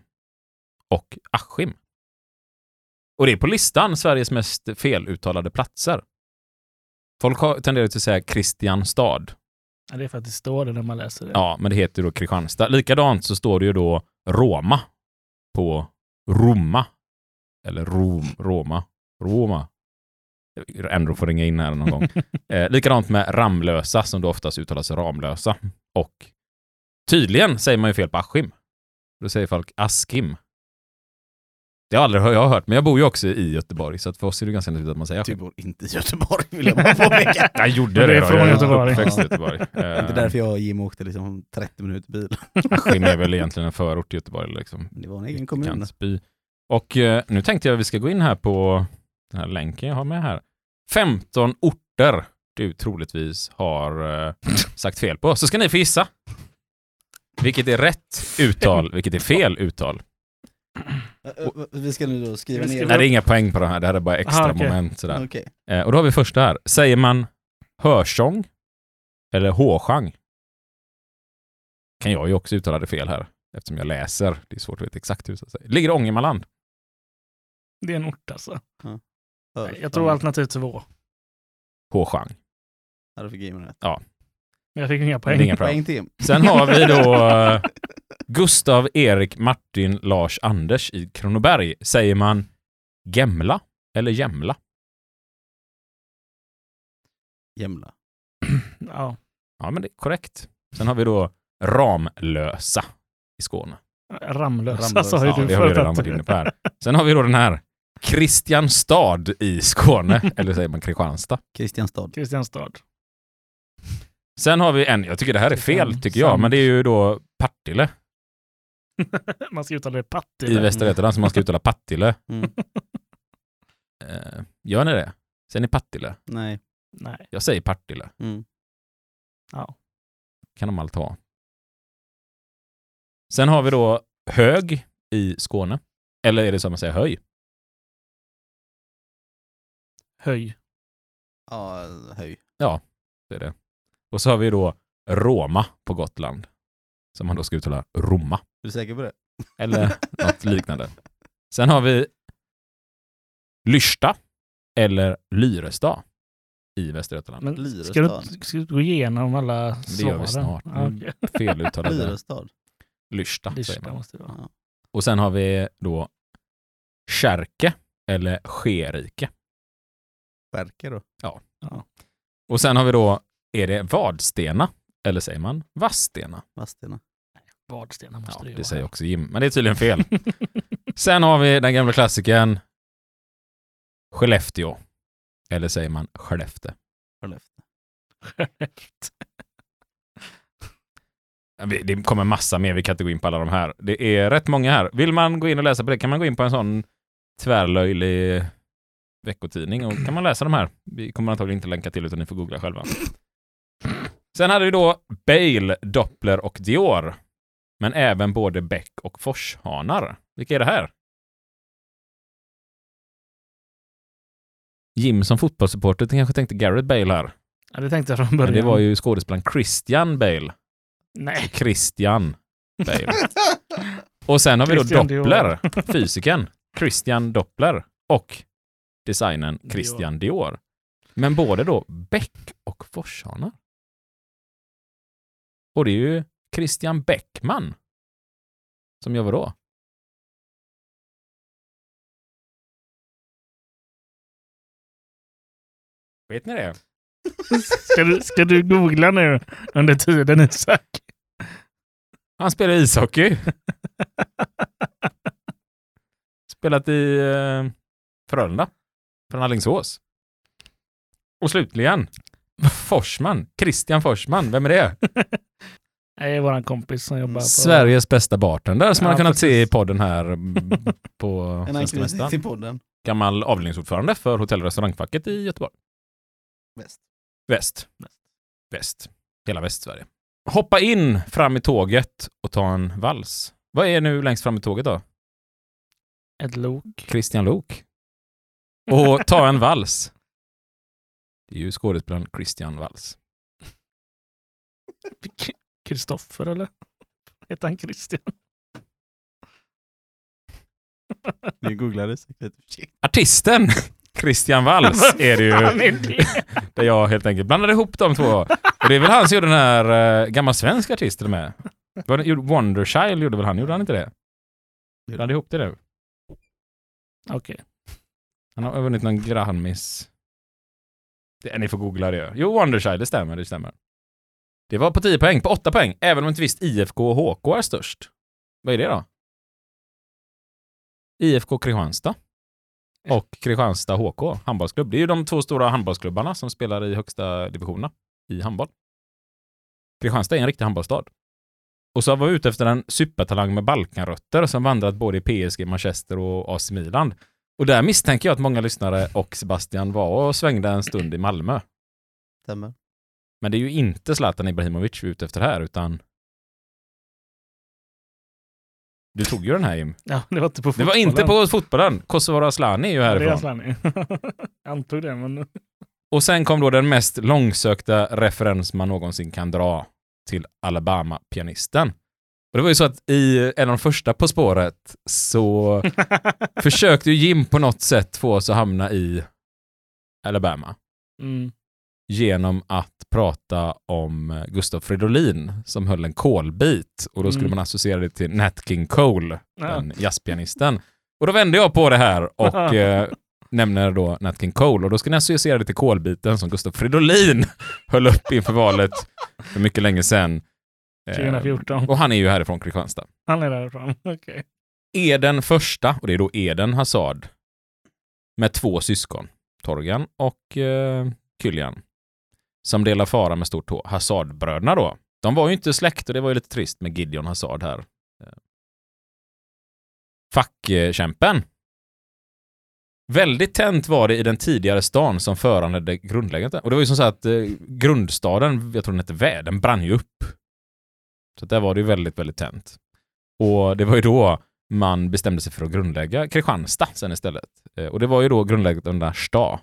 och Askim. Och det är på listan Sveriges mest feluttalade platser. Folk har tenderar till att säga Kristianstad. Ja, det är för att det står det när man läser det. Ja, men det heter ju då Kristianstad. Likadant så står det ju då Roma på Roma. Eller Rom, Roma, Roma. Ändå får ringa in här någon gång. [LAUGHS] Eh, likadant med Ramlösa som då oftast uttalas Ramlösa. Och tydligen säger man ju fel på Askim. Då säger folk Askim. Det har aldrig jag hört, men jag bor ju också i Göteborg, så att för oss är det ganska naturligt att man säger Du Askim. bor inte i Göteborg vill jag bara påpeka. [LAUGHS] Jag gjorde det det, är från Jag är Göteborg. Göteborg. [LAUGHS] Det är Eh, därför jag och Jim åkte liksom 30 minuter bil. Askim är väl egentligen en förort till Göteborg. Liksom. Det var en egen kommun. Kansby. Och eh, nu tänkte jag att vi ska gå in här på den här länken jag har med här. 15 orter du troligtvis har eh, sagt fel på. Så ska ni få gissa. Vilket är rätt uttal, vilket är fel uttal. Ä- Vi ska nu då skriva ner Nej, det är inga poäng på det här, det här är bara extra Aha, okej. moment. Sådär. Eh, och då har vi första här. Säger man hörsång eller hårsjang? Kan jag ju också uttala det fel här, eftersom jag läser. Det är svårt att veta exakt hur det säger. Ligger i Ångermanland. Det är en ort alltså. Hör. Jag tror alternativ två. Hårsjang. Ja, då fick Jim rätt. Men jag fick inga poäng. inga. Poäng till. Sen har vi då [LAUGHS] eh, Gustav, Erik, Martin, Lars, Anders i Kronoberg. Säger man Gemla eller Jämla? Jämla. [CLEARS THROAT] Ja. Ja, men det är korrekt. Sen har vi då Ramlösa i Skåne. Ramlösa Ramlösa, sa ju Ja, du det har vi förut. varit inne på här. Sen har vi då den här Kristianstad i Skåne, [LAUGHS] eller säger man Kristianstad? Kristianstad. Kristianstad. Sen har vi en, jag tycker det här är fel tycker jag, men det är ju då Partille [LAUGHS] Man ska uttala det i Partille. Västra Götaland, så man ska uttala Partille. Mm. [LAUGHS] Eh, gör ni det? Säger ni Partille? Nej. Nej. Jag säger Partille. Mm. Ja. kan de allt ha. Sen har vi då hög i Skåne. Eller är det som man säger höj? Höj. Ja, höj. Det är det. Och så har vi då Roma på Gotland. Som man då ska uttala Roma. Är du säker på det? Eller [LAUGHS] något liknande. Sen har vi Lyrsta eller Lyrestad i Västra Götaland. Men ska du, ska du gå igenom alla Det svaren? gör vi snart. Ja, okej. Feluttalade Lyrestad. Lyrsta säger Lista man. måste det vara. Ja. Och sen har vi då Kärke eller Skerike. Skärke då. Och sen har vi då, är det Vadstena eller säger man Vadstena? Vadstena. Vadstena måste Ja, det ju det vara. säger också Jim, men det är tydligen fel. [LAUGHS] Sen har vi den gamla klassikern Skellefteå. Eller säger man Skellefte? Skellefteå. Ja, vi- Det kommer massa mer, vi kan inte gå in på alla de här. Det är rätt många här. Vill man gå in och läsa på det kan man gå in på en sån tvärlöjlig veckotidning och kan man läsa de här. Vi kommer antagligen inte länka till utan ni får googla själva. Sen hade vi då Bale, Doppler och Dior. Men även både Beck och Forshanar. Vilka är det här? Jim som fotbollssupporter kanske tänkte Gareth Bale här. Ja, det tänkte jag från Men början. det var ju skådespelaren Christian Bale. Nej. Christian Bale. [LAUGHS] Och sen har vi då Christian Dior. Doppler, fysikern Christian Doppler och designern Christian Dior. Men både då Beck och Forshanar. Och det är ju Christian Beckman som gör vadå? Vet ni det? [LAUGHS] Ska du, ska du googla nu under tiden Isak? Han spelar ishockey. [LAUGHS] Spelat i eh, Frölunda. Från Alingsås. Och slutligen, Forsman. Christian Forsman. Vem är det? [LAUGHS] Det är våran kompis som jobbar på... Sveriges bästa bartender som man Ja, har kunnat se i precis. podden här mm, [LAUGHS] på En Svenska anknytning till podden. Gammal avdelningsordförande för hotell och restaurangfacket i Göteborg. Väst. Väst. Väst. Hela Västsverige. Hoppa in fram i tåget och ta en vals. Vad är nu längst fram i tåget då? Ett lok. Christian Lok. Och ta en vals. Det är ju skådespelaren Christian Vals. Kristoffer eller? Heter han Christian? [LAUGHS] Ni googlade säkert. Artisten Christian Walls [LAUGHS] är det ju. är det? Där jag helt enkelt blandade ihop de två. Och det är väl han som gjorde den här uh, gammal svensk artisten med. Wonderchild gjorde väl han, gjorde han inte det? Blandade ihop det nu. Okej. Han har vunnit någon Grammis. Det, ni får googla det. Jo, Wonderchild, det stämmer, det stämmer. Det var på 10 poäng, på 8 poäng, även om inte visst IFK och HK är störst. Vad är det då? IFK Kristianstad och Kristianstad HK, handbollsklubb. Det är ju de två stora handbollsklubbarna som spelar i högsta divisionerna i handboll. Kristianstad är en riktig handbollsstad. Och så var vi ute efter en supertalang med Balkanrötter som vandrat både i PSG, Manchester och AC Milan. Och där misstänker jag att många lyssnare och Sebastian var och svängde en stund i Malmö. Stämmer. Men det är ju inte Zlatan Ibrahimovic vi är ute efter här, utan... Du tog ju den här Jim. Ja, det var inte på Det fotbollen. var inte på fotbollen. Kosovare Asllani är ju Ja, det är härifrån. [LAUGHS] Jag antog det, men... [LAUGHS] Och sen kom då den mest långsökta referens man någonsin kan dra till Alabama-pianisten. Och det var ju så att i en av de första På spåret så [LAUGHS] försökte ju Jim på något sätt få oss att hamna i Alabama Mm. genom att prata om Gustav Fridolin som höll en kolbit och då skulle Mm. man associera det till Nat King Cole, Ja. den jazzpianisten. Och då vände jag på det här och [LAUGHS] eh, nämner då Nat King Cole och då ska ni associera det till kolbiten som Gustav Fridolin [LAUGHS] höll upp inför valet för mycket länge sedan. Eh, 2014. och han är ju härifrån Kristianstad. Han är därifrån. [LAUGHS] Okej. är den första, och det är då Eden Hazard, med två syskon, Torgan och eh, Kyljan, som delar fara med stort H. Hazardbröderna då. De var ju inte släkt och det var ju lite trist med Gideon Hazard här. Eh, Fackkämpen. Väldigt tänt var det i den tidigare stan som föranledde grundläggandet. Och det var ju som så att eh, grundstaden, jag tror den hette Vä, den brann ju upp. Så där var det ju väldigt, väldigt tänt. Och det var ju då man bestämde sig för att grundlägga Kristianstad sen istället. Eh, och det var ju då grundläggat under Sta.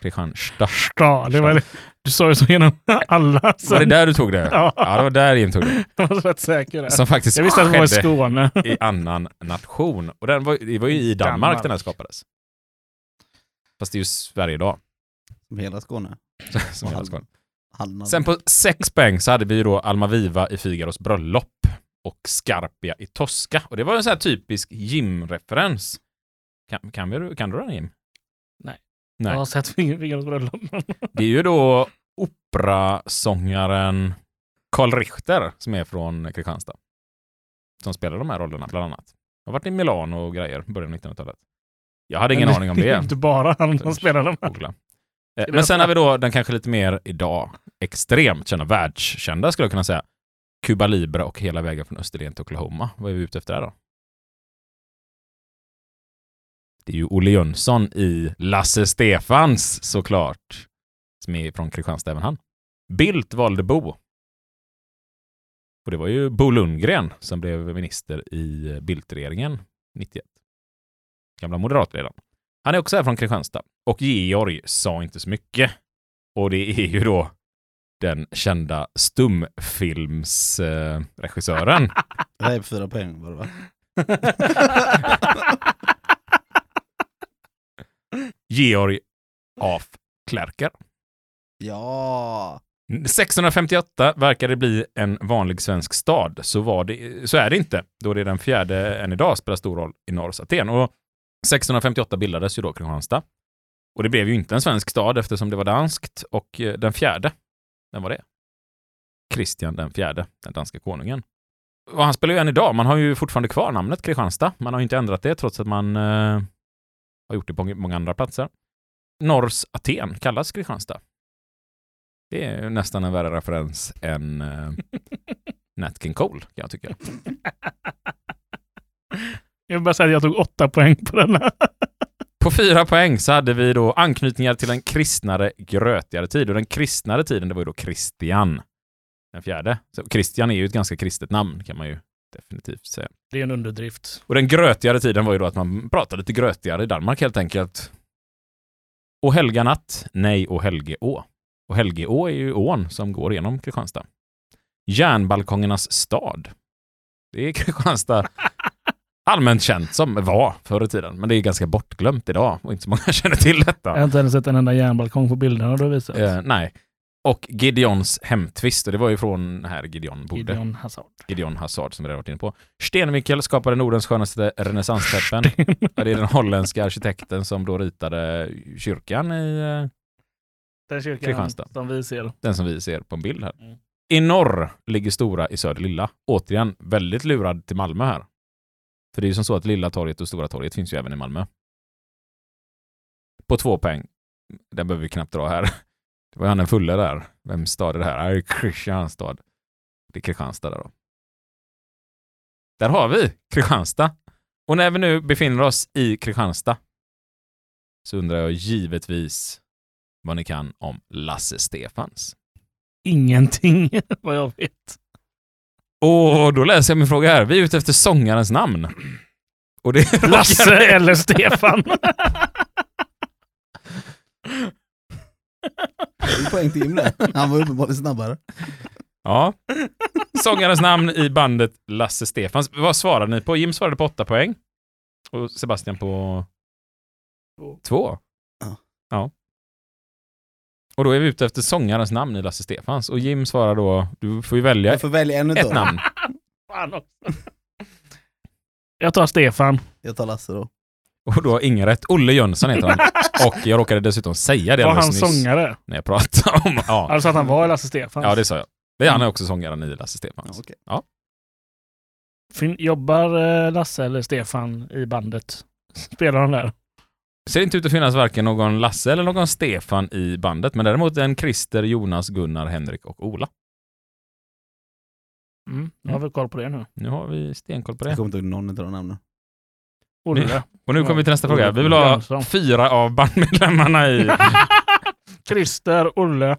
Kristianstad. Ja, det var det. Du sa ju så genom alla. Var det där du tog det? Ja. Ja, det var där Jim tog det. [LAUGHS] Jag var rätt säker där. Som faktiskt Jag visste att det var i Skåne. i annan nation. Och den var, det var ju i Danmark, Danmark. den här skapades. Fast det är ju Sverige idag. Som hela Skåne. [LAUGHS] Som hela Skåne. Sen på sex poäng så hade vi ju då Almaviva i Figaros bröllop och Scarpia i Tosca. Och det var en sån här typisk Jim-referens. Kan, kan, vi, kan du den Jim? Nej. Nej. Jag har sett Figaros bröllop. [LAUGHS] Det är ju då operasångaren Karl Richter som är från Kristianstad. Som spelar de här rollerna bland annat. Har varit i Milano och grejer i början av 1900-talet. Jag hade ingen Men aning om Det är det. inte bara han som spelar dem. Googla. Men sen har vi då den kanske lite mer idag extremt kända, världskända skulle jag kunna säga. Cuba Libre och hela vägen från Österlen till Oklahoma. Vad är vi ute efter där då? Det är ju Olle Jönsson i Lasse Stefans såklart. Som är från Kristianstad även han. Bildt valde Bo. Och det var ju Bo Lundgren som blev minister i Bildt-regeringen 91. Gamla moderatledaren. Han är också här från Kristianstad. Och Georg sa inte så mycket. Och det är ju då den kända stumfilmsregissören. Eh. [LAUGHS] Det här är på fyra poäng var det va? [LAUGHS] Georg af Klerker. Ja! 1658 verkar det bli en vanlig svensk stad. Så, var det, så är det inte, då det är den fjärde än idag spelar stor roll i norrs Aten. Och 1658 bildades ju då Kristianstad. Och det blev ju inte en svensk stad eftersom det var danskt. Och eh, den fjärde, vem var det? Kristian den fjärde, den danska konungen. Och han spelar ju än idag. Man har ju fortfarande kvar namnet Kristianstad. Man har ju inte ändrat det trots att man eh, har gjort det på många andra platser. Norrs Aten kallas Kristianstad. Det är nästan en värre referens än [LAUGHS] uh, Nat King Cole, kan jag tycka. [LAUGHS] Jag vill bara säga att jag tog åtta poäng på denna. På fyra poäng så hade vi då anknytningar till en kristnare, grötigare tid. Och den kristnare tiden, det var ju då Kristian. Den fjärde. Så Kristian är ju ett ganska kristet namn, kan man ju definitivt säga. Det är en underdrift. Och den grötigare tiden var ju då att man pratade lite grötigare i Danmark helt enkelt. Och Helganatt, nej och Helgeå. Och Helgeå är ju ån som går genom Kristianstad. Järnbalkongernas stad. Det är [LAUGHS] Kristianstad allmänt känt som var förr i tiden. Men det är ganska bortglömt idag och inte så många [LAUGHS] känner till detta. Jag har inte ens sett en enda järnbalkong på bilderna du har visat. Eh, nej. Och Gideons hemtvist, och det var ju från här Gideon bodde. Gideon, Hazard. Gideon Hazard som vi redan varit inne på. Stenvinkel skapade Nordens skönaste renässansteppen. Det är den holländska arkitekten som då ritade kyrkan i eh, Den kyrkan Kristianstad. som vi ser. den som vi ser på en bild här. Mm. I norr ligger Stora i söder Lilla. Återigen, väldigt lurad till Malmö här. För det är ju som så att Lilla torget och Stora torget finns ju även i Malmö. På två poäng. Den behöver vi knappt dra här. Det var ju han den fulla där. Vem stad är det här? Det är Kristianstad. Det är Kristianstad där då. Där har vi Kristianstad. Och när vi nu befinner oss i Kristianstad så undrar jag givetvis vad ni kan om Lasse Stefans. Ingenting [LAUGHS] vad jag vet. Och då läser jag min fråga här. Vi är ute efter sångarens namn. Och det [LAUGHS] är Lasse eller Stefan. Poäng till Jim. Han var uppenbarligen snabbare. Ja. Sångarens namn i bandet Lasse Stefans. Vad svarade ni på? Jim svarade på åtta poäng. Och Sebastian på Två. två. Ja. ja. Och då är vi ute efter sångarens namn i Lasse Stefans. Och Jim svarar då, du får ju välja Jag får välja en ett utav dem. namn. [LAUGHS] Fan också. Jag tar Stefan. Jag tar Lasse då. Och då har ingen rätt. Olle Jönsson heter han. [LAUGHS] Och jag råkade dessutom säga det Var han alldeles nyss sångare? när jag pratade om... Ja, Alltså att han var Lasse Stefans? ja det sa jag. Det är han är också sångaren i Lasse Ja, Stefans. okej. Fin- Jobbar eh, Lasse eller Stefan i bandet? Spelar de där? Ser inte ut att finnas varken någon Lasse eller någon Stefan i bandet, men däremot en Christer, Jonas, Gunnar, Henrik och Ola. Mm. Jag har väl koll på det nu. Nu har vi stenkoll på Jag det. kommer inte ihåg någon av de namnen. Olle. Och nu kommer vi till nästa fråga. Vi vill ha fyra av bandmedlemmarna i... [LAUGHS] Christer, Olle.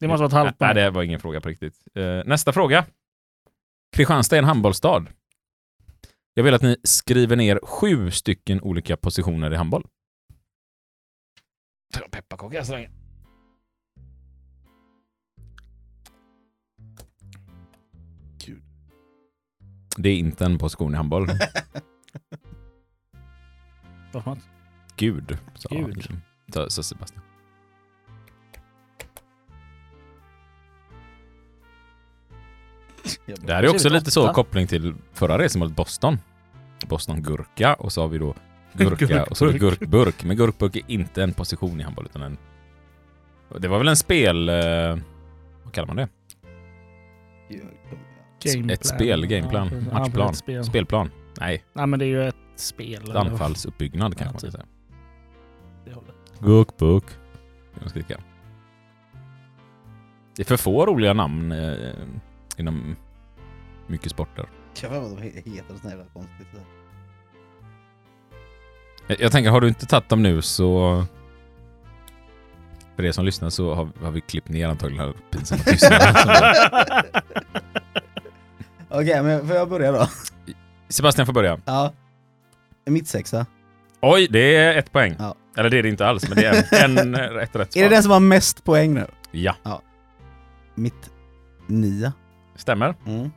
Det måste vara ett halvt Nej, det var ingen fråga på riktigt. Eh, nästa fråga. Kristianstad är en handbollsstad. Jag vill att ni skriver ner sju stycken olika positioner i handboll. Ta pepparkaka så länge. Gud. Det är inte en position i handboll. [LAUGHS] Vad? Gud, sa, Gud. sa, sa Sebastian. Det här är också lite så koppling till förra resmålet Boston. Boston Gurka och så har vi då Gurka och så har vi Gurkburk. Men Gurkburk är inte en position i handboll utan en... Det var väl en spel... Eh, vad kallar man det? Gameplan. Ett spel, gameplan, Ja, matchplan, ett spel. spelplan. Nej, Nej men det är ju ett spel. eller anfallsuppbyggnad kanske Ja, man kan typ. säga. det hållet. Gurkburk. Jag. Det är för få roliga namn eh, inom mycket sporter. Inte vad de heter, sånt jävla konstigt. Jag, jag tänker, har du inte tagit dem nu så... För er som lyssnar så har, har vi klippt ner antagligen den här pinsamma [LAUGHS] tystnaden. Okej, men får jag börja då? Sebastian får börja. Ja. Mitt sexa. Oj, det är ett poäng. Ja. Eller det är det inte alls, men det är en, en rätt rätt [LAUGHS] Är det svar. den som har mest poäng nu? Ja, Mitt nia. Stämmer. Mm.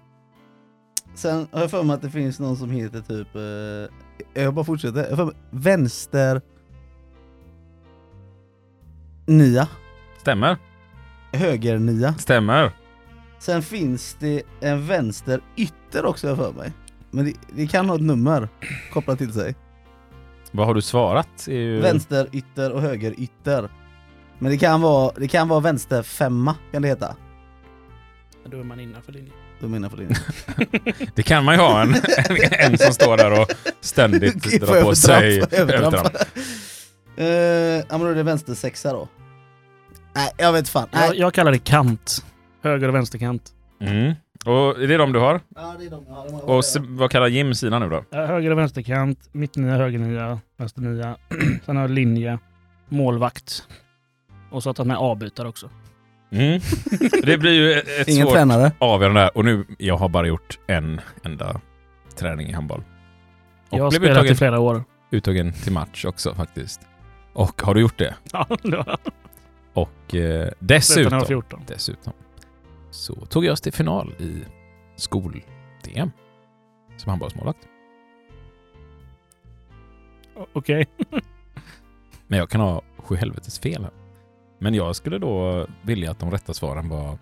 Sen har jag för mig att det finns någon som heter typ... Eh, jag bara fortsätter. Jag har för mig, vänster... Nia. Stämmer. Höger nia. Stämmer. Sen finns det en vänster ytter också jag för mig. Men det, det kan ha ett nummer kopplat till sig. Vad har du svarat? Ju... Vänster ytter och höger ytter. Men det kan vara, det kan vara vänster femma kan det heta. Då är man innanför linjen. Då menar jag för linjen. [LAUGHS] Det kan man ju ha en, en, [LAUGHS] en som står där och ständigt drar på sig övertramp? [LAUGHS] Eh, ja men då är det vänster sexa då. Nej jag vet fan. Jag, Nej. jag kallar det kant. Höger och vänsterkant. Mm. Och är det de du har? Ja, det är de jag har. De har- Och se, vad kallar Jim sina nu då? Ja, Höger och vänsterkant, mittnia, högernia, vänsternia. [CLEARS THROAT] Sen har jag linje, målvakt. Och så har jag tagit med avbytare också. Mm. Det blir ju ett, Ingen svårt tränare. avgörande här. Och nu, jag har bara gjort en enda träning i handboll. Och jag har blev spelat i uttagen, flera år. uttagen till match också faktiskt. Och har du gjort det? Ja, det var Och eh, jag dessutom, var 14. dessutom så tog jag oss till final i skol-DM som handbollsmålvakt. O- Okej. [LAUGHS] Men jag kan ha sju helvetes fel här. Men jag skulle då vilja att de rätta svaren var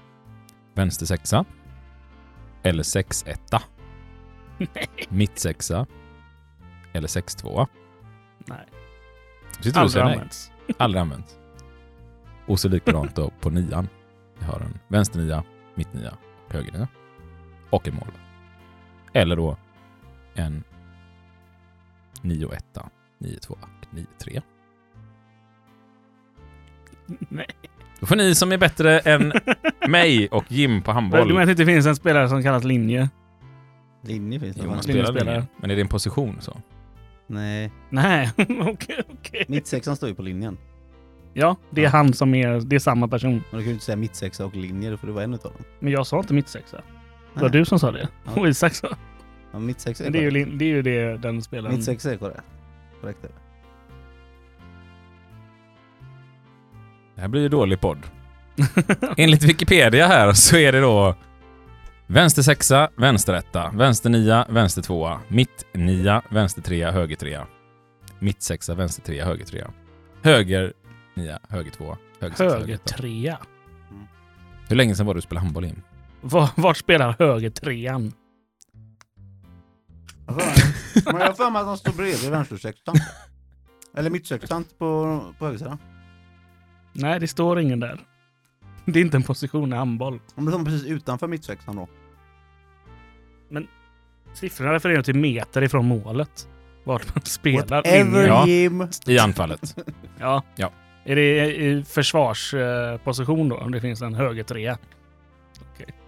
vänster sexa. Eller sex etta. [LAUGHS] Mitt sexa. Eller sex tvåa. Nej. [LAUGHS] Aldrig använts. Aldrig använt. Och så likadant då på nian. Vi har en vänster nia, mitt nia och höger nia. Och en mål. Eller då en 9 1 9 2 och 9 3. [LAUGHS] Nej. Då får ni som är bättre än [LAUGHS] mig och Jim på Du handboll. menar att det inte finns en spelare som kallas linje? Linje finns det Jo, man spelar linje. Men är det en position så? Nej, Nej, [LAUGHS] okej, okej. mittsexan står ju på linjen. Ja, det är Ja. han som är, det är samma person. Men du kan ju inte säga mittsexa och linje, då får du vara en utav dem. Men jag sa inte mitt sexa. Det var Nej. du som sa det. Ja. Och Isak sa. Ja, mittsexa är Men det är ju, korrekt. lin- det är ju det den spelaren... Mittsexa är korrekt. Korrekt är det. Det här blir ju dålig podd. [LAUGHS] Enligt Wikipedia här så är det då vänster sexa, vänster etta, vänster nia, vänster tvåa, mitt nia, vänster trea, höger trea. Mitt sexa, vänster trea, höger trea. Höger nia, höger tvåa, höger sexa, Höger etta. trea. Hur länge sedan var du spelade handboll in? Var, vart spelar höger trean? Jag har för mig- Men jag har för mig att de står bredvid vänstersexan. Eller mittsexan på, på högersidan. Nej, det står ingen där. Det är inte en position i handboll. Om det står precis utanför mittsexan då. Siffrorna refererar till meter ifrån målet. Vart man spelar. Whatever. Ja. Jim. I anfallet. [LAUGHS] Ja. Ja. Är det i försvarsposition då? Om det finns en höger trea?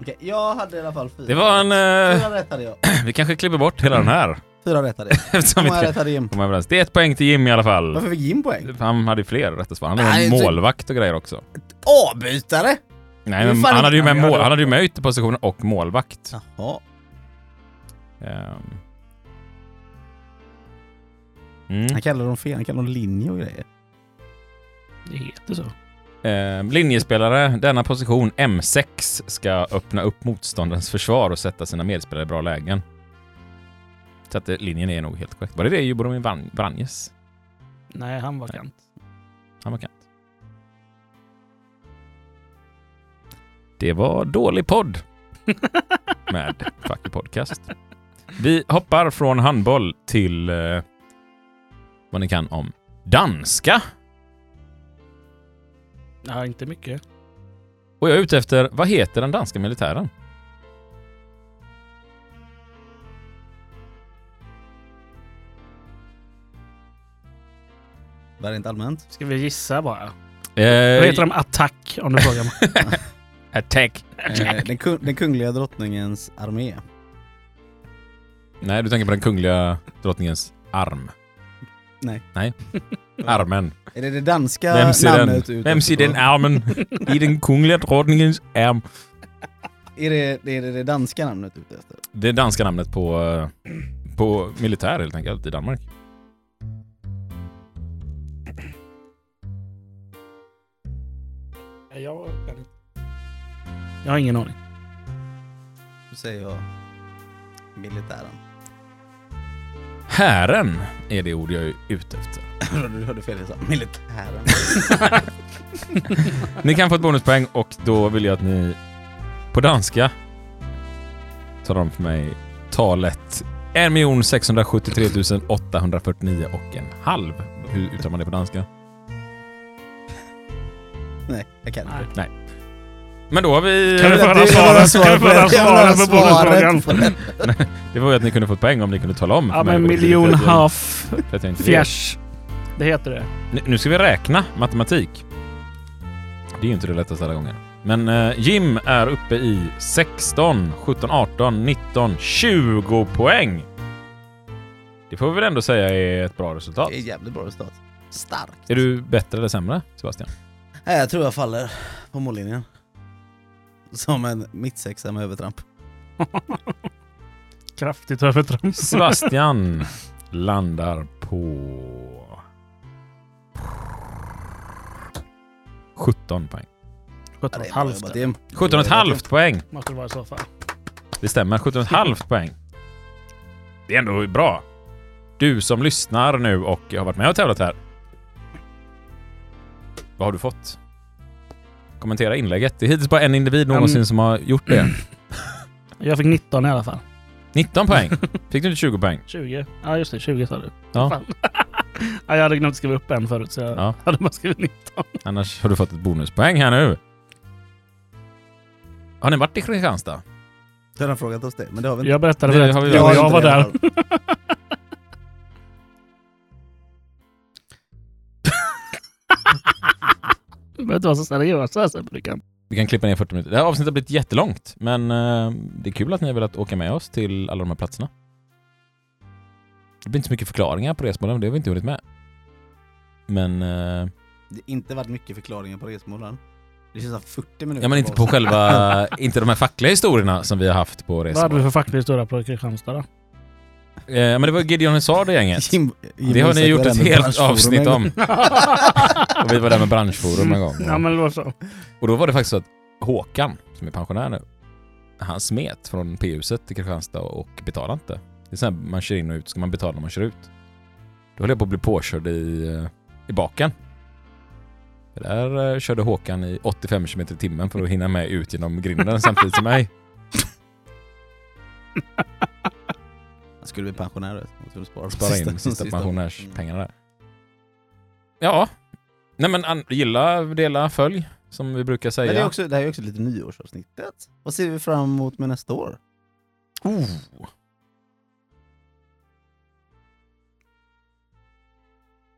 Okej, jag hade i alla fall fyra. Det var en... Eh, Fyra rätt hade jag. [CLEARS THROAT] vi kanske klipper bort hela den här. Fyra rätt hade [LAUGHS] jag. Eftersom Hur många inte rätt hade Jim? komma överens. Det är ett poäng till Jim i alla fall. Varför fick Jim poäng? Han hade ju fler rätta svar. Han hade Nej, en så- målvakt och grejer också. Avbytare! Nej, men fan han hade ju med, Ja, mål, han hade ju med ytterpositionen och målvakt. Jaha. Ehm. Mm. Han kallar dem fel, han kallar dem linje och grejer. Det heter så. Ehm, linjespelare, denna position, M6, ska öppna upp motståndarens försvar och sätta sina medspelare i bra lägen. Så att linjen är nog helt korrekt. Var det det Juboromir Vran- Vranjes? Nej, han var Nej. kant. Han var kant. Det var dålig podd [LAUGHS] med Fucky Podcast. Vi hoppar från handboll till eh, vad ni kan om danska. Ja, inte mycket. Och jag är ute efter, vad heter den danska militären? Bara rent allmänt. Ska vi gissa bara? Eh, Vad heter de? Attack, om du frågar mig. [LAUGHS] Attack. Eh, den, kung, den kungliga drottningens armé. Nej, du tänker på den kungliga drottningens arm. Nej. Nej. Armen. Är det det danska Vem ser namnet? den? ut Vem ser den armen? I den kungliga drottningens arm. Är det, är det, det danska namnet ute efter? Det är danska namnet på, eh, på militär helt enkelt i Danmark. Jag har ingen aning. Då säger jag militären. Hären är det ord jag är ute efter. [LAUGHS] du hörde fel, jag sa militären. [LAUGHS] Ni kan få ett bonuspoäng och då vill jag att ni på danska talar om för mig talet 1 673 849 och en halv. Hur uttalar man det på danska? Nej, jag kan inte. Nej. Men då har vi... Kan vi få höra Det var svaret? Kan vi få höra svaret på bonusfrågan? [LAUGHS] Det var ju att ni kunde få ett poäng om ni kunde tala om. Ja, men miljon half fjärs. Det heter det. Nu- ska vi räkna matematik. Det är ju inte det lättaste alla gånger. Men eh, Jim är uppe i 16, 17, 18, 19, 20 poäng. Det får vi väl ändå säga är ett bra resultat. Det är jävligt bra resultat. Starkt. Är du bättre eller sämre, Sebastian? Nej, jag tror jag faller på mållinjen. Som en mittsexa med övertramp. [LAUGHS] Kraftigt övertramp. Sebastian landar på 17 poäng. 17 Ja, det är bra halvt. jobbat, Jim. 17 och ett halvt poäng. Måste det vara i så fall. Det stämmer, 17 och ett halvt poäng. Det är ändå bra. Du som lyssnar nu och har varit med och tävlat här. Vad har du fått? Kommentera inlägget. Det är hittills bara en individ någonsin Mm. som har gjort det. [CLEARS THROAT] Jag fick 19 i alla fall. 19 poäng. [LAUGHS] Fick du inte 20 poäng? 20. Ja just det, 20 sa du. Ja. [LAUGHS] Ja, jag hade glömt skriva upp en förut så jag Ja. hade bara skrivit 19. [LAUGHS] Annars har du fått ett bonuspoäng här nu. Har ni varit i Kristianstad? Jag har frågat oss det, men det har vi inte. Jag berättade Det för dig. väl. Jag, jag var det där. Du behöver inte vara så seriös här Sebbe. Du kan. Vi kan klippa ner 40 minuter. Det här avsnittet har blivit jättelångt, men eh, det är kul att ni har velat åka med oss till alla de här platserna. Det blir inte så mycket förklaringar på resmålen, det har vi inte hunnit med. Men, eh, Det har inte varit mycket förklaringar på resmålen. Det känns som 40 minuter. ja men inte på själva, inte de här fackliga historierna som vi har haft på Vad hade vi resmålen. för facklig historia på Kristianstad då? Eh, men det var Gideon Hazard det gänget. Jim, Jim Det har ni gjort ett helt avsnitt om. [LAUGHS] Och vi var där med branschforum en gång. Ja men det var så. Och då var det faktiskt så att Håkan, som är pensionär nu, han smet från P-huset till Kristianstad och betalade inte. Det är så här, man kör in och ut, ska man betala när man kör ut? Då höll jag på att bli påkörd i, eh, i baken. För där eh, körde Håkan i 85 km i timmen för att hinna med ut genom grinden samtidigt som mig. [LAUGHS] Skulle bli pensionär skulle spara, Spara in sista, Mm. pensionärspengarna där. Ja. Nej men gilla, dela, följ, som vi brukar säga. Men det, är också, det här är också lite nyårsavsnittet. Vad ser vi fram emot med nästa år? Oh.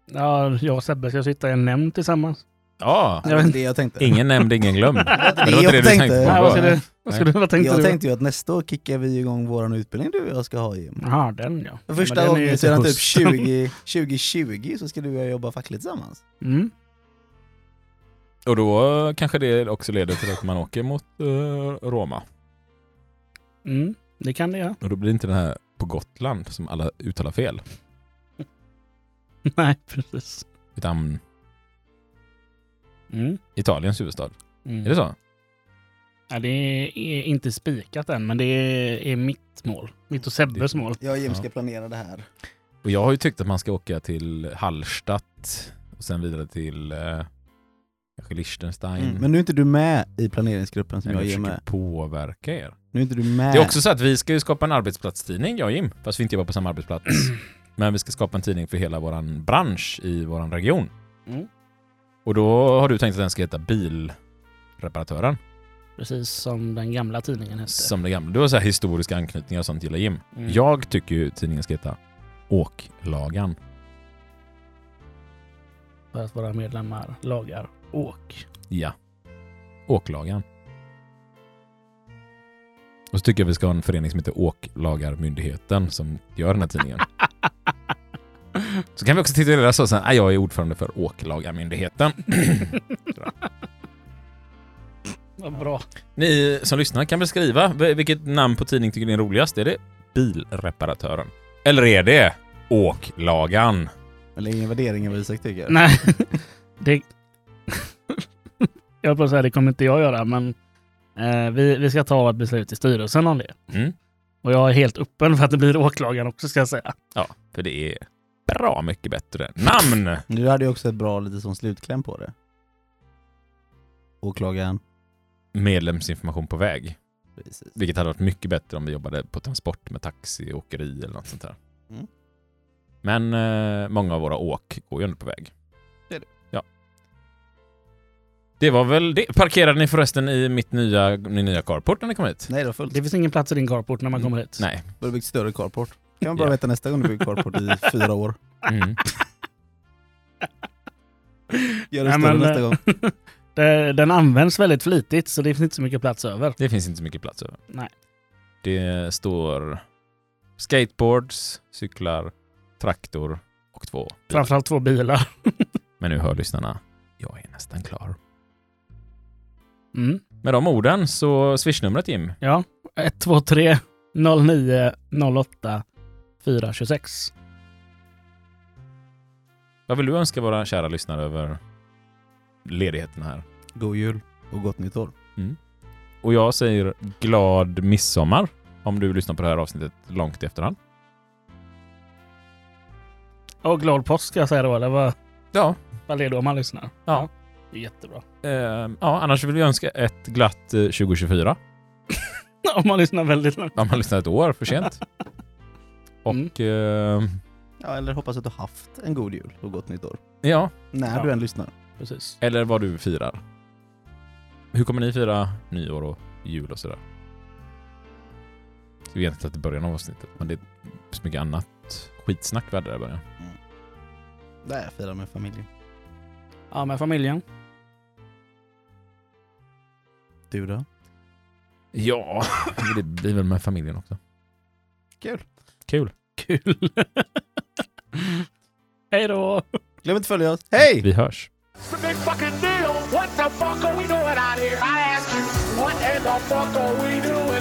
Ja, jag och Sebbe ska sitta i en nämnd tillsammans. Ja, Det var inte det jag tänkte. ingen nämnd, ingen glömd. Det var inte [LAUGHS] Men det var inte det du tänkte på. Nej, vad ska du, vad ska du, vad tänkte jag du? tänkte ju att nästa år kickar vi igång våran utbildning du och jag ska ha Jim. Jaha, den ja. Första ju gången sedan typ hösten. 20, 2020 så ska du och jag jobba fackligt tillsammans. Mm. Och då kanske det också leder till att man åker mot eh, Roma. Mm. Det kan det ja. Och då blir det inte den här på Gotland som alla uttalar fel. [LAUGHS] Nej, precis. Utan Mm. Italiens huvudstad. Mm. Är det så? Ja, det är inte spikat än, men det är mitt mål. Mitt och Sebbes mål. Jag och Jim Ja. ska planera det här. Och jag har ju tyckt att man ska åka till Hallstatt och sen vidare till eh, kanske Liechtenstein. Mm. Men nu är inte du med i planeringsgruppen som jag jag är försöker med. påverka er. Nu är inte du med. Det är också så att vi ska ju skapa en arbetsplatstidning, jag och Jim, fast vi inte jobbar på samma arbetsplats. [CLEARS THROAT] Men vi ska skapa en tidning för hela våran bransch i våran region. Mm. Och då har du tänkt att den ska heta Bilreparatören, Precis som den gamla tidningen hette. som det gamla. Du har så här historiska anknytningar och sånt gillar Jim. Mm. Jag tycker ju tidningen ska heta Åklagan. För att våra medlemmar lagar åk. Ja. Åklagan. Och så tycker jag vi ska ha en förening som heter Åklagarmyndigheten som gör den här tidningen. [LAUGHS] Så kan vi också titulera så sen, "Ah, jag är ordförande för Åklagarmyndigheten. [CLEARS THROAT] Vad bra. Ni som lyssnar kan väl skriva vilket namn på tidning tycker ni är roligast? Är det Bilreparatören? Eller är det Åklagaren? Eller ingen värdering av Isak tycker. Nej, [LAUGHS] det... [LAUGHS] jag höll på att säga det kommer inte jag göra, men eh, vi, vi ska ta ett beslut i styrelsen om det. Mm. Och jag är helt öppen för att det blir åklagaren också ska jag säga. Ja, för det är bra mycket bättre namn. Men Du hade ju också ett bra lite som slutkläm på det. Åklagaren. Medlemsinformation på väg. Precis. Vilket hade varit mycket bättre om vi jobbade på transport med taxi, åkeri eller något sånt där. Mm. Men eh, många av våra åk går ju ändå på väg. Det är det. Ja. Det var väl det. Parkerade ni förresten i mitt nya, min nya carport när ni kom hit? Nej det var fullt. Det finns ingen plats i din carport när man kommer hit. Nej. Du har byggt större carport. Kan man bara Ja. veta nästa gång du bygger carport i [LAUGHS] fyra år. Mm. Gör det Nej, större nästa eh, gång. [LAUGHS] Det, den används väldigt flitigt så det finns inte så mycket plats över. Det finns inte så mycket plats över. Nej. Det står skateboards, cyklar, traktor och två bilar. Framförallt två bilar. [LAUGHS] Men nu hör lyssnarna, jag är nästan klar. Mm. Med de orden så swishnumret Jim, Ja, 123 09 08 426. vad vill du önska våra kära lyssnare över ledigheten här? God jul och gott nytt år. Och jag säger glad midsommar om du lyssnar på det här avsnittet långt i efterhand. Och glad påsk ska jag säga då, eller vad, Ja. vad är det om man lyssnar? Ja. Det är jättebra. Eh, ja, annars vill vi önska ett glatt eh, 2024. [LAUGHS] om man lyssnar väldigt långt. Om man lyssnar ett år för sent. [LAUGHS] Och eh, Ja, eller hoppas att du haft en god jul och gott nytt år. ja, När Ja. du än lyssnar. Precis. eller vad du firar. Hur kommer ni fira nyår och jul och sådär? Vi egentligen till början av avsnittet, men det är så mycket annat skitsnack vi hade där i början. Nej, jag firar med familjen. Ja, med familjen. Du då? Ja, [LAUGHS] det blir väl med familjen också. Kul. Kul. Kul. [LAUGHS] Hej då! Glöm inte att följa oss. Hej! Vi hörs. It's a big fucking deal. What the fuck are we doing out here? I ask you, what in the fuck are we doing